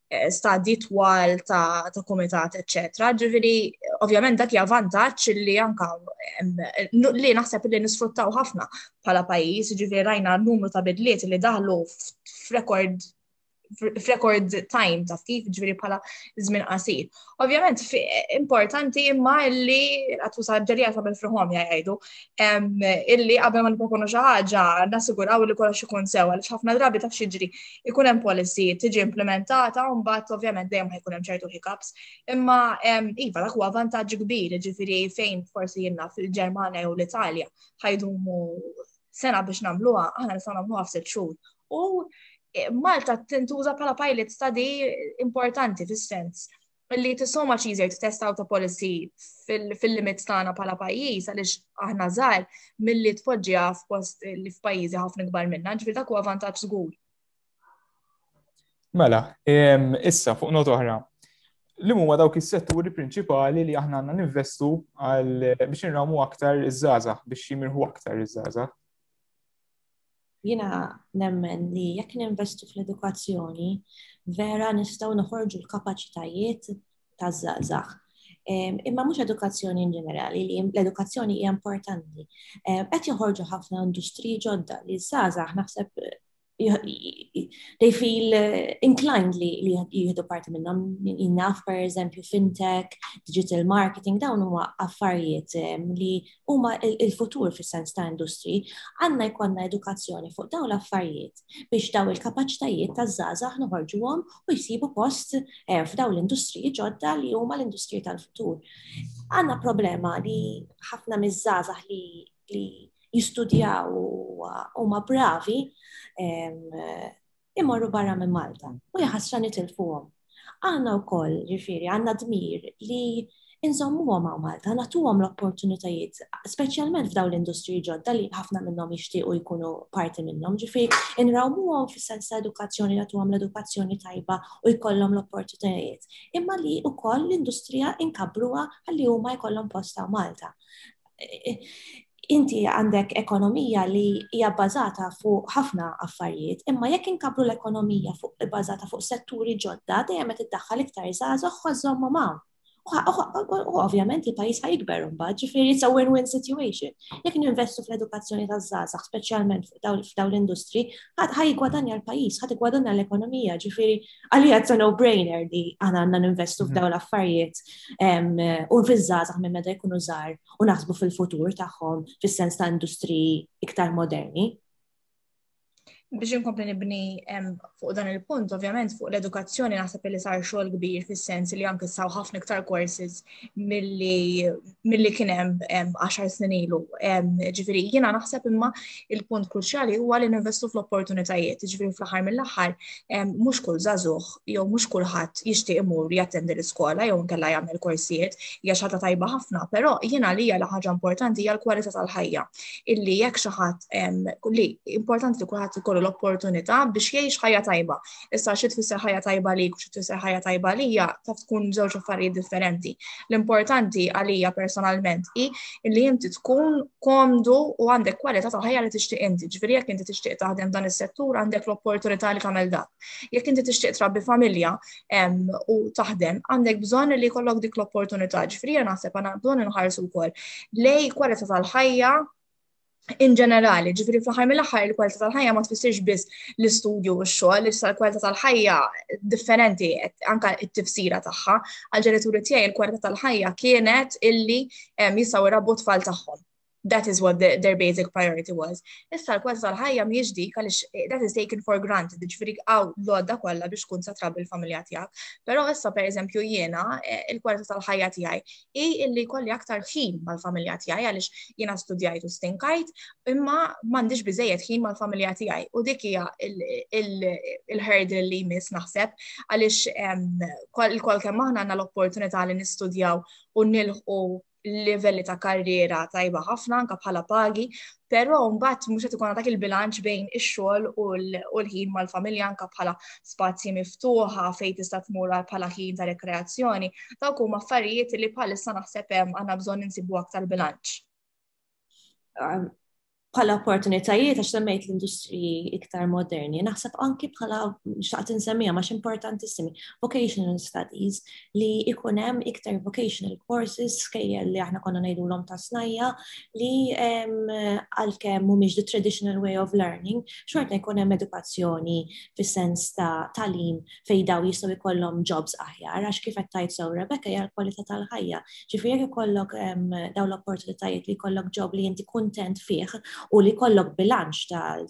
eh, stadji twal ta', ta komitat, etc. Ġifiri, ovvjament dak hija vantaġġ li anka li naħseb li nisfruttaw ħafna bħala pajjiż, ġifiri rajna numru ta' bidliet li daħlu f'rekord f'rekord time ta' kif ġifiri bħala żmien qasir. Ovvjament, importanti imma illi għattu saġġerija ta' bil-fruħom jgħidu, illi qabel ma niproponu xi ħaġa nassiguraw li kollox ikun sew, għaliex ħafna drabi taf xiġri ikun hemm policy tiġi implementata u mbagħad ovvjament dejjem ħajkun hemm ċertu hiccups. Imma iva dak huwa vantaġġ kbir, ġifieri fejn forsi jinnna fil-Ġermanja jew l-Italja ħajdumu sena biex nagħmluha, aħna nistgħu nagħmluha f'sitt xhur u Malta tintuża bħala pilot study importanti fis-sens li t so much easier to test out a policy fil-limit tagħna bħala pajjiż għaliex aħna żgħar milli tpoġġiha f'post li f'pajjiżi ħafna kbar minna, ġifier dak huwa vantaġġ żgur. Mela, issa fuq not oħra, li huma dawk is-setturi prinċipali li aħna għandna ninvestu għal biex nramu aktar iż-żgħażagħ, biex jimirħu aktar iż-żgħażagħ. Jiena nemmen li jekk ninvestu fl-edukazzjoni, vera nistgħu noħorġu l-kapaċitajiet taż-żgħażagħ. Imma mhux edukazzjoni in ġenerali, li l-edukazzjoni hija importanti. Qed joħorġu ħafna industriji ġodda li żgħażagħ naħseb they feel uh, inclined li li jihdu parti minnom jinnaf per eżempju fintech, digital marketing, dawn huma affarijiet um, li huma il-futur fis-sens ta' industri, għandna jkollna edukazzjoni fuq dawn l-affarijiet biex dawn il-kapaċitajiet taż-żgħażagħ noħorġuhom u jsibu post eh, f'dawn l-industriji ġodda li huma l-industriji tal-futur. Għandna problema li ħafna miż-żgħażagħ li li jistudjaw huma bravi imorru barra minn Malta u jaħasra nitilfuhom. Aħna wkoll, ġifieri, għandna dmir li inżommuhom hawn Malta, nagħtuhom l-opportunitajiet, speċjalment f'dawn l-industriji ġodda li ħafna minnhom jixtiequ jkunu parti minnhom, ġifieri inrawmuhom fis-sens ta' edukazzjoni nagħtuhom l-edukazzjoni tajba u jkollhom l-opportunitajiet, imma li wkoll l-industrija inkabruha ħalli huma jkollhom post hawn Malta. inti għandek ekonomija li hija bbażata fuq ħafna affarijiet, imma jekk inkabru l-ekonomija fuq bbażata fuq setturi ġodda dejjem qed iddaħħal iktar żgħażagħ ħożhom hawn. U ovvjament il-pajjiż ħajkber imbagħad, ġifieri it's a win-win situation. Jekk ninvestu fl-edukazzjoni taż-żgħażagħ, speċjalment f'dawn l-industri, ħadd ħajgwadanja l-pajjiż, ħadd igwadanja l-ekonomija, ġifieri għalija it's a no-brainer li għana għanna ninvestu mhm. f'daw l-affarijiet u fil-żazax minn meta jkunu żgħar u naħsbu fil-futur tagħhom fis-sens ta' industri iktar moderni. Biex inkompli nibni fuq dan il-punt, ovvjament fuq l-edukazzjoni naħseb li sar xogħol kbir fis-sens li anke saw ħafna iktar courses milli kien hemm 10 snin ilu. Ġifieri jiena naħseb imma il-punt kruċjali huwa li ninvestu fl-opportunitajiet, ġifieri fl-aħħar mill-aħħar mhux kull żagħżugħ jew mhux kulħadd jixtieq imur jattendi l-iskola jew inkella jagħmel korsijiet hija xi ħaġa tajba ħafna, però jiena li hija l ħaġa importanti hija l-kwalità tal-ħajja. Illi jekk xi ħadd li importanti li kulħadd ikollu l-opportunità biex jgħix ħajja tajba, Issa xi tfisser ħajja tajba lik u xi tfisser ħajja tajba lija taf tkun żewġ affarijiet differenti. L-importanti għalija personalment hi li inti tkun komdu u għandek kwalità ta' ħajja li tixtieq inti. Ġifieri jekk inti tixtieq taħdem dan is-settur għandek l-opportunità li tagħmel dak. Jekk inti tixtieq trabbi familja u taħdem għandek bżonn li jkollok dik l-opportunità. Ġifieri naħseb għandna bżonn inħarsu wkoll lej kwalità tal-ħajja in ġenerali, ġifiri fl-ħar mill-ħar il-kwalità tal-ħajja ma tfissirx biss l-istudju u x-xogħol, issa l-kwalità tal-ħajja differenti anka t-tifsira tagħha. Għal-ġenituri tiegħi il-kwalità tal-ħajja kienet illi jistgħu jrabbu tfal tagħhom. That is what the, their basic priority was. Issa l-kwalità tal-ħajja mhijiex dik għaliex eh, that is taken for granted, ġifiri għaw l-għodda kollha biex tkun sa trabbi l-familja tiegħek. Però issa pereżempju jiena eh, il-kwalità tal-ħajja tiegħi hi illi jkolli aktar ħin mal-familja tiegħi għaliex jiena studjajt u stinkajt, imma m'għandix biżejjed ħin mal-familja tiegħi. U dik hija il-hurdle li jmiss naħseb għaliex il-kol kemm aħna għandna l-opportunità li nistudjaw u nilħu livelli ta' karriera tajba ħafna anka bħala pagi, Però mbagħad mhux qed ikun dak il-bilanċ bejn ix-xogħol u l-ħin mal-familja anke bħala spazji miftuħa fejn tista' tmur bħala ħin ta' rekreazzjoni. Dawk huma affarijiet li bħalissa naħseb hemm għandna bżonn insibu aktar bilanċ. Um, bħala opportunitajiet għax semmejt l-industriji iktar moderni, naħseb anki bħala xaqt insemmija max importantissimi, vocational studies, li ikun hemm iktar vocational courses kejjel li aħna konna ngħidulhom ta' snajja li għalkemm mhumiex the traditional way of learning, xorta jkun hemm edukazzjoni fis-sens ta' talim fejn daw jistgħu jkollhom jobs aħjar għax kif qed tajt sew Rebecca hija l-kwalità tal-ħajja. Ġifieri jekk ikollok dawn l-opportunitajiet li jkollok job li inti kuntent fih u li jkollok bilanċ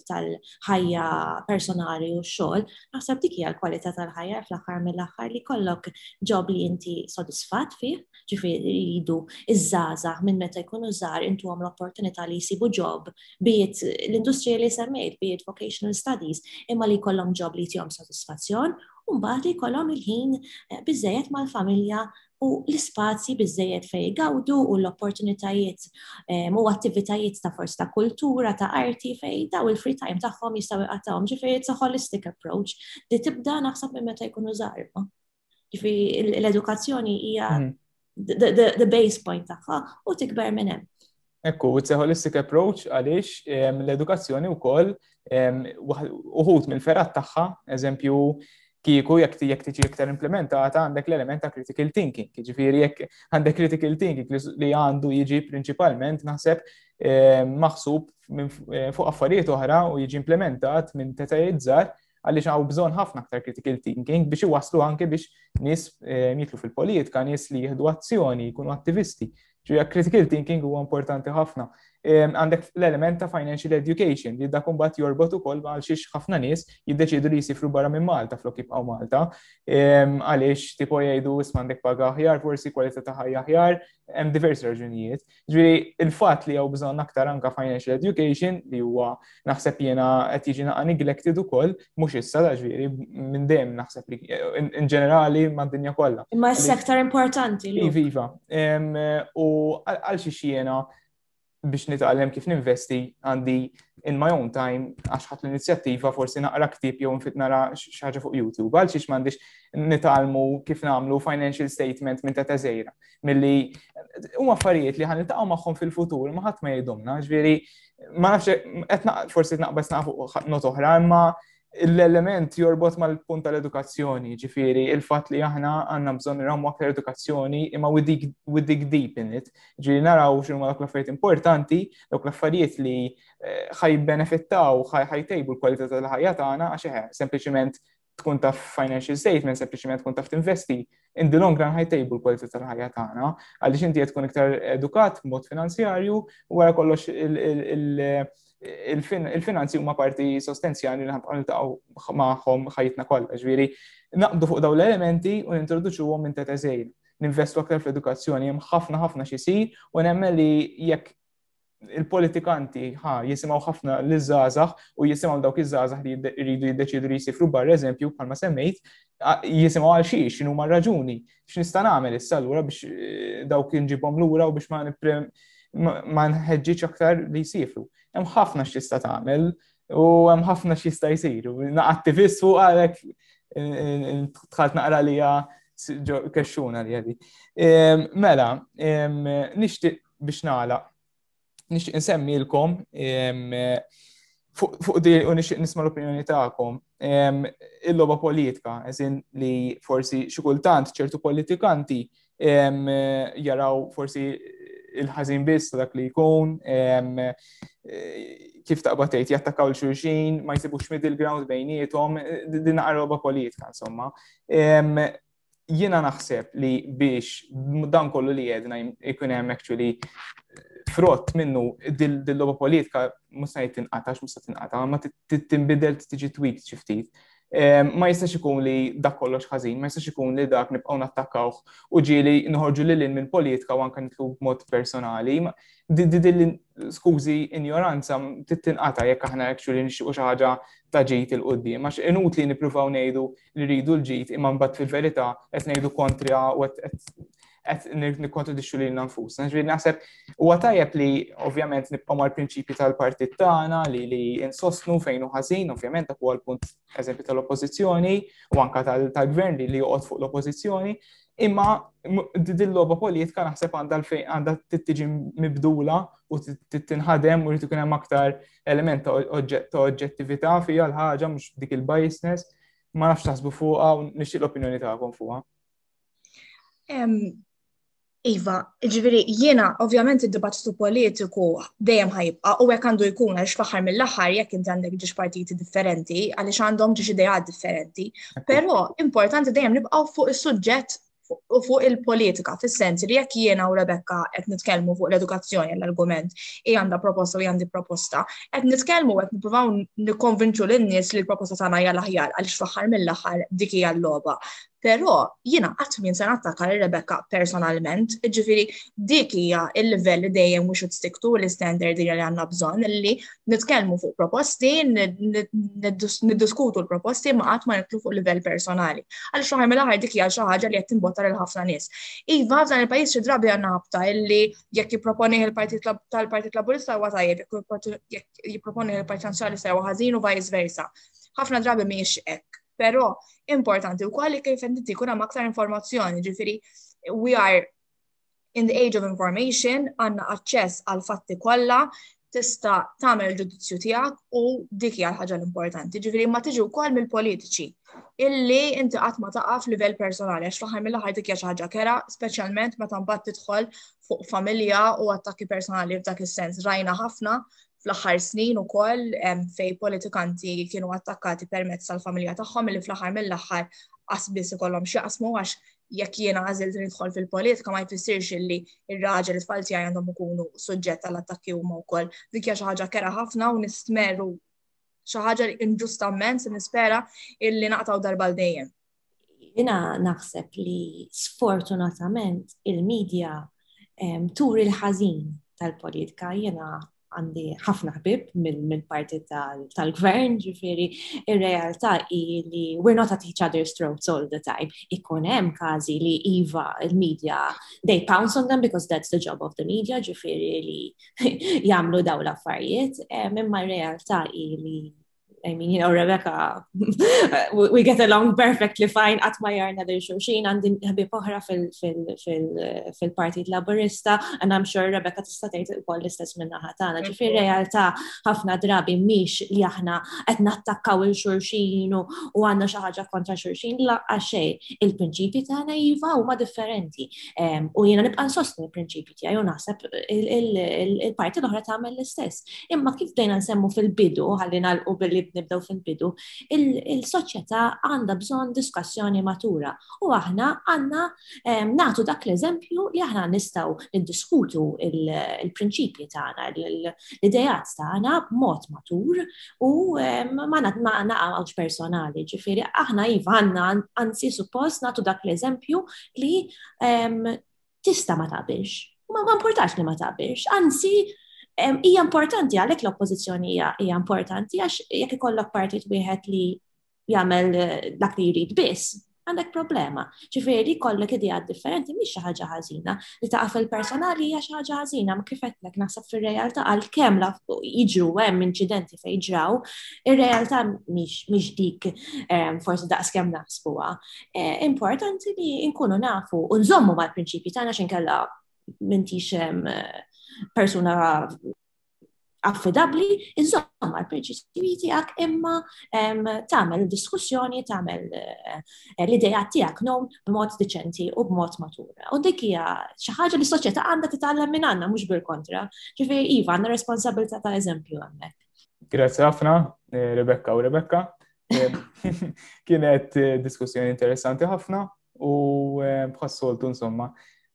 tal ħajja personali u xogħol, naħseb dik hija l-kwalità tal-ħajja fl-aħħar mill-aħħar li kollok ġob li inti sodisfat fih, ġifieri jridu iż-żgħażagħ minn meta jkunu żgħar intuhom l-opportunità li jsibu ġob biet l-industrija li semmejt, biet vocational studies, imma li jkollhom ġob li jtihom sodisfazzjon u mbagħad li jkollhom il-ħin eh, biżejjed mal-familja u l-ispazji biżżejjed fejn igawdu u l-opportunitajiet ehm, u attivitajiet ta' forsi ta' kultura, ta' arti fejn daw il-free time tagħhom jistgħu jqattawhom. Ġifieri it's a holistic approach li tibda naħseb minn meta jkunu żgħar. Ġifieri l-edukazzjoni hija mhm. the base point tagħha u tikber minn hemm. Ekku, it's a holistic approach għaliex l-edukazzjoni wkoll uħut mill-ferat tagħha, eżempju kieku jekk jekk tiġi iktar implementata għandek l-element ta' critical thinking. Jiġifieri jekk għandek critical thinking li għandu jiġi prinċipalment naħseb eh, maħsub eh, fuq affarijiet oħra u jiġi implementat minn tetajiet żgħar, għaliex hawn bżonn ħafna aktar critical thinking biex iwasslu anke biex nies eh, jitlu fil-politika, nies li jieħdu azzjoni, jkunu attivisti. Ġuja critical thinking huwa importanti ħafna. Eh, għandek l-element ta' financial education li dak imbagħad jorbot ukoll għal xiex ħafna nies jiddeċidu li jisifru barra minn Malta flok jibqgħu Malta. Eh, għaliex tipo jgħidu isma' għandek paga aħjar, forsi kwalità ta' ħajja aħjar, hemm diversi raġunijiet. Ġviri, il-fat li għaw bżon aktar anka financial education li huwa naħseb jena qed jiġi naqa neglected ukoll, mhux issa da ġviri, minn dejjem naħseb li in ġenerali mad-dinja kollha. Imma issa aktar importanti. Iva, iva. U għal xi xiena biex nitgħallem kif ninvesti għandi in my own time għax ħadd l-inizjattiva forsi naqra ktib jew nfit nara xaġa fuq YouTube għal xiex m'għandix nitgħallmu kif nagħmlu financial statement minn ta' teżejra. milli huma affarijiet li ħan iltaqgħu magħhom fil-futur ma ħadd ma jgħidhomna, ġifieri ma nafx qed naqgħod forsi naqbes naqfu not oħra, imma l-element jorbot mal-punt tal-edukazzjoni, ġifiri, il-fat li aħna għanna bżon nrammu aktar edukazzjoni imma we dig deep in it. Ġifiri, naraw xinu ma dawk l-affarijiet importanti, dawk l-affarijiet li eh, ħaj benefittaw, ħaj tejbu l-kwalità tal-ħajja tagħna għax eħe, sempliċiment tkun taf financial statement, sempliċiment tkun taf tinvesti, in the long run ħajtejbu l-kwalità tal-ħajja tagħna, għaliex inti qed tkun iktar edukat b'mod finanzjarju u wara kollox il-finanzi huma parti sostenzjali li ħabqa niltaqgħu magħhom ħajjitna kollha, ġifieri naqbdu fuq dawn l-elementi u nintroduċuhom minn teta' żejn. Ninvestu aktar fl-edukazzjoni hemm ħafna ħafna xi jsir u nemmen li jekk il-politikanti ħa jisimaw ħafna l żazax u jisimaw dawk iż żazax li jridu jiddeċidu li jisifru bar eżempju bħalma semmejt, jisimaw għal xiex, xinu ma raġuni, x'nista' nagħmel issa lura biex eh, dawk inġibhom lura u biex ma ma nħeġġiġ aktar li jsifru. Hemm ħafna x'tista' tagħmel u hemm ħafna x'jista' jsir. Attivist fuq għalhekk eh, eh, tħalt naqra li kexxuna li għadi. Mela, nixtieq biex nagħlaq. Nixtieq insemmilkom fuq di u nixtieq nisma' l-opinjoni tagħkom. Il-logħba politika, eżin li forsi xi kultant ċertu politikanti jaraw forsi il-ħażin biss dak li jkun kif taqbad tgħid jattakaw l-xulxin, ma jsibux middle ground bejnietom, din naqra politika insomma. jiena naħseb li biex dan kollu li jedna jkun hemm actually frott minnu dil-loba politika mhux se tinqatax mhux se tinqata, ma tinbidel tiġi twik xi ftit. Ehm, ma jistax ikun li dak kollox ħażin, ma jistax ikun li dak nibqgħu nattakkawh u ġieli nħorġu lil minn politika u anke nitlu b'mod personali. Didil skużi injoranza tittinqata jekk aħna actually nixtiequ xi ħaġa ta' ġid il-qudiem. Għax inutli nippruvaw ngħidu li rridu l-ġid imma mbagħad fil-verità qed ngħidu kontra u qed nikkontradixxu lilna nfusna. Ġifieri naħseb huwa tajjeb li ovvjament nibqgħu mal-prinċipji tal-partit tagħna li li insostnu fejn hu ħażin, ovvjament dak huwa l-punt eżempju tal-oppożizzjoni u anka tal-gvern li joqgħod fuq l-oppożizzjoni, imma din logħba politika naħseb għandha għandha tiġi mibdula u tinħadem u rrid ikun hemm aktar element ta' oġġettività fija l-ħaġa mhux dik il-biasness, ma nafx taħsbu fuqha u nixtieq l-opinjoni tagħkom fuqha. Iva, ġviri, jiena ovvjament id-dibattitu politiku dejjem ħajibqa u hekk għandu jkun għax faħar mill-aħħar jekk inti għandek ġiex partiti differenti għaliex għandhom ġiex idejat differenti. Però importanti dejjem nibqgħu fuq is-suġġett u fuq il-politika, fis-sens li jekk jiena u Rebecca qed nitkellmu fuq l-edukazzjoni l-argument hi għandha proposta u għandi proposta, qed nitkellmu qed nippruvaw nikkonvinċu lin-nies li l-proposta tagħna hija l-aħjar għaliex fl-aħħar mill-aħħar dik hija l-logħba. Però jiena qatt min se nattakka lil Rebecca personalment, ġifieri dik hija l-livell li dejjem we should stick to l-istandard li għandna bżonn li nitkellmu fuq proposti, niddiskutu l-proposti ma qatt ma nitlu fuq livell personali. Għal xi ħaġa mill-aħħar dik hija xi ħaġa li qed timbotta lil ħafna nies. Iva, f'dan il-pajjiż xi drabi għandna ħabta illi jekk jipproponi il-Partit tal-Partit Laburista huwa tajjeb, jekk jipproponi il-Partit Nazzjonalista huwa ħażin u vice versa. Ħafna drabi mhijiex hekk, però importanti wkoll li kif inti jkun hemm aktar informazzjoni, ġifieri we are In the age of information għandna aċċess għal fatti kollha tista' tagħmel ġudizzju tiegħek u dik hija l-ħaġa l-importanti. Ġifieri ma tiġi wkoll mill-politiċi illi inti qatt ma taqa' f'livell personali għax fl-aħħar mill-aħħar dik hija xi ħaġa kera, speċjalment meta mbagħad tidħol fuq familja u attakki personali f'dak is-sens. Rajna ħafna fl-aħħar snin ukoll fej politikanti kienu attakkati permezz tal-familja tagħhom li fl-aħħar mill-aħħar qasbis ikollhom x'jaqsmu għax jekk jiena għażilt nidħol fil-politika ma jfissirx illi ir-raġel it-tfal tiegħi għandhom ikunu suġġett għal attakki huma wkoll. Dik hija xi ħaġa kera ħafna u nistmeru xi ħaġa li inġustament se nispera illi naqtaw darba l dejjem. Jiena naħseb li sfortunatament il-medja turi l-ħażin tal-politika jiena għandi ħafna ħbib mill-parti tal-gvern, ġifiri, ir-realtà hi li we're not at each other's throats all the time. Ikun hemm każi li iva il-media they pounce on them because that's the job of the media, ġifiri li jagħmlu daw l-affarijiet, imma r-realtà hi li I mean, you know, Rebecca, we get along perfectly fine, għat ma jarna li xurxin, għandi ħbib oħra fil-Partit Laburista, and I'm sure Rebecca tista' tgħid ukoll l-istess minna ħatana. Ġifi realtà ħafna drabi miex li aħna qed nattakkaw il xurxin u għandna xi ħaġa kontra xurxin, la xejn. Il-prinċipji tagħna iva huma differenti. U jiena nibqa' nsostni l-prinċipji tiegħi u naħseb il-parti l-oħra tagħmel l-istess. Imma kif dejna nsemmu fil-bidu, ħalli nagħlqu billi nibdew fil-bidu, il-soċjetà għandha bżonn diskussjoni matura u aħna għandna ehm, nagħtu dak l-eżempju li aħna nistgħu niddiskutu il-prinċipji tagħna, l-idejat tagħna b'mod matur u ehm, ma naqgħux personali, ġifieri aħna iva għandna anzi suppost nagħtu dak l-eżempju li ehm, tista' ma taqbilx. Ma importax li ma taqbilx, anzi hija importanti għalhekk l-oppożizzjoni hija importanti għax jekk ikollok partit wieħed li jagħmel eh, dak li jrid biss, għandek problema. Ġifieri kollok idea differenti mhix xi ħaġa ħażina. Li taqaf il-personali hija xi ħaġa ħażina, ma kif qedlek naħseb fir-realtà għal kemm la jiġru hemm inċidenti fejn ġraw, ir-realtà mhix dik eh, forsi daqs kemm naħsbuha. eh, importanti li nkunu nafu u nżommu mal-prinċipji tagħna x'inkella mintix eh, persuna affidabli, iżomm għal prinċipji tiegħek imma tagħmel diskussjoni, tagħmel eh, l-idea tiegħek non b'mod deċenti u b'mod matur. U dik hija xi ħaġa li s-soċjetà għandha titgħallem minn għandna mhux bil-kontra. Ġifieri iva għandna responsabilità ta' eżempju hemmhekk. Grazzi ħafna, eh, Rebecca u Rebecca. Kienet eh, diskussjoni interessanti ħafna u eh, bħassoltu insomma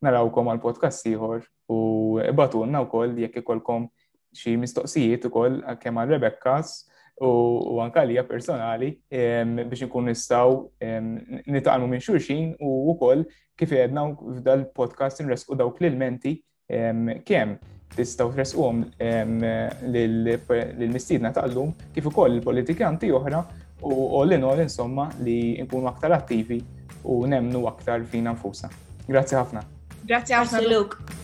narawkom għal podcast ieħor u ibatunna wkoll jekk ikolkom xi mistoqsijiet ukoll kemm għal Rebekkas u anka lija personali biex nkun nistaw nitgħalmu minn xulxin u wkoll kif għedna f'dal-podcast nresqu dawk l-ilmenti kemm tistgħu tresquhom lill-mistiedna tal-lum kif ukoll il-politikanti oħra u all in all insomma li nkunu aktar attivi u nemnu aktar fina nfusna. Grazzi ħafna. Grazzi ħafna Luke.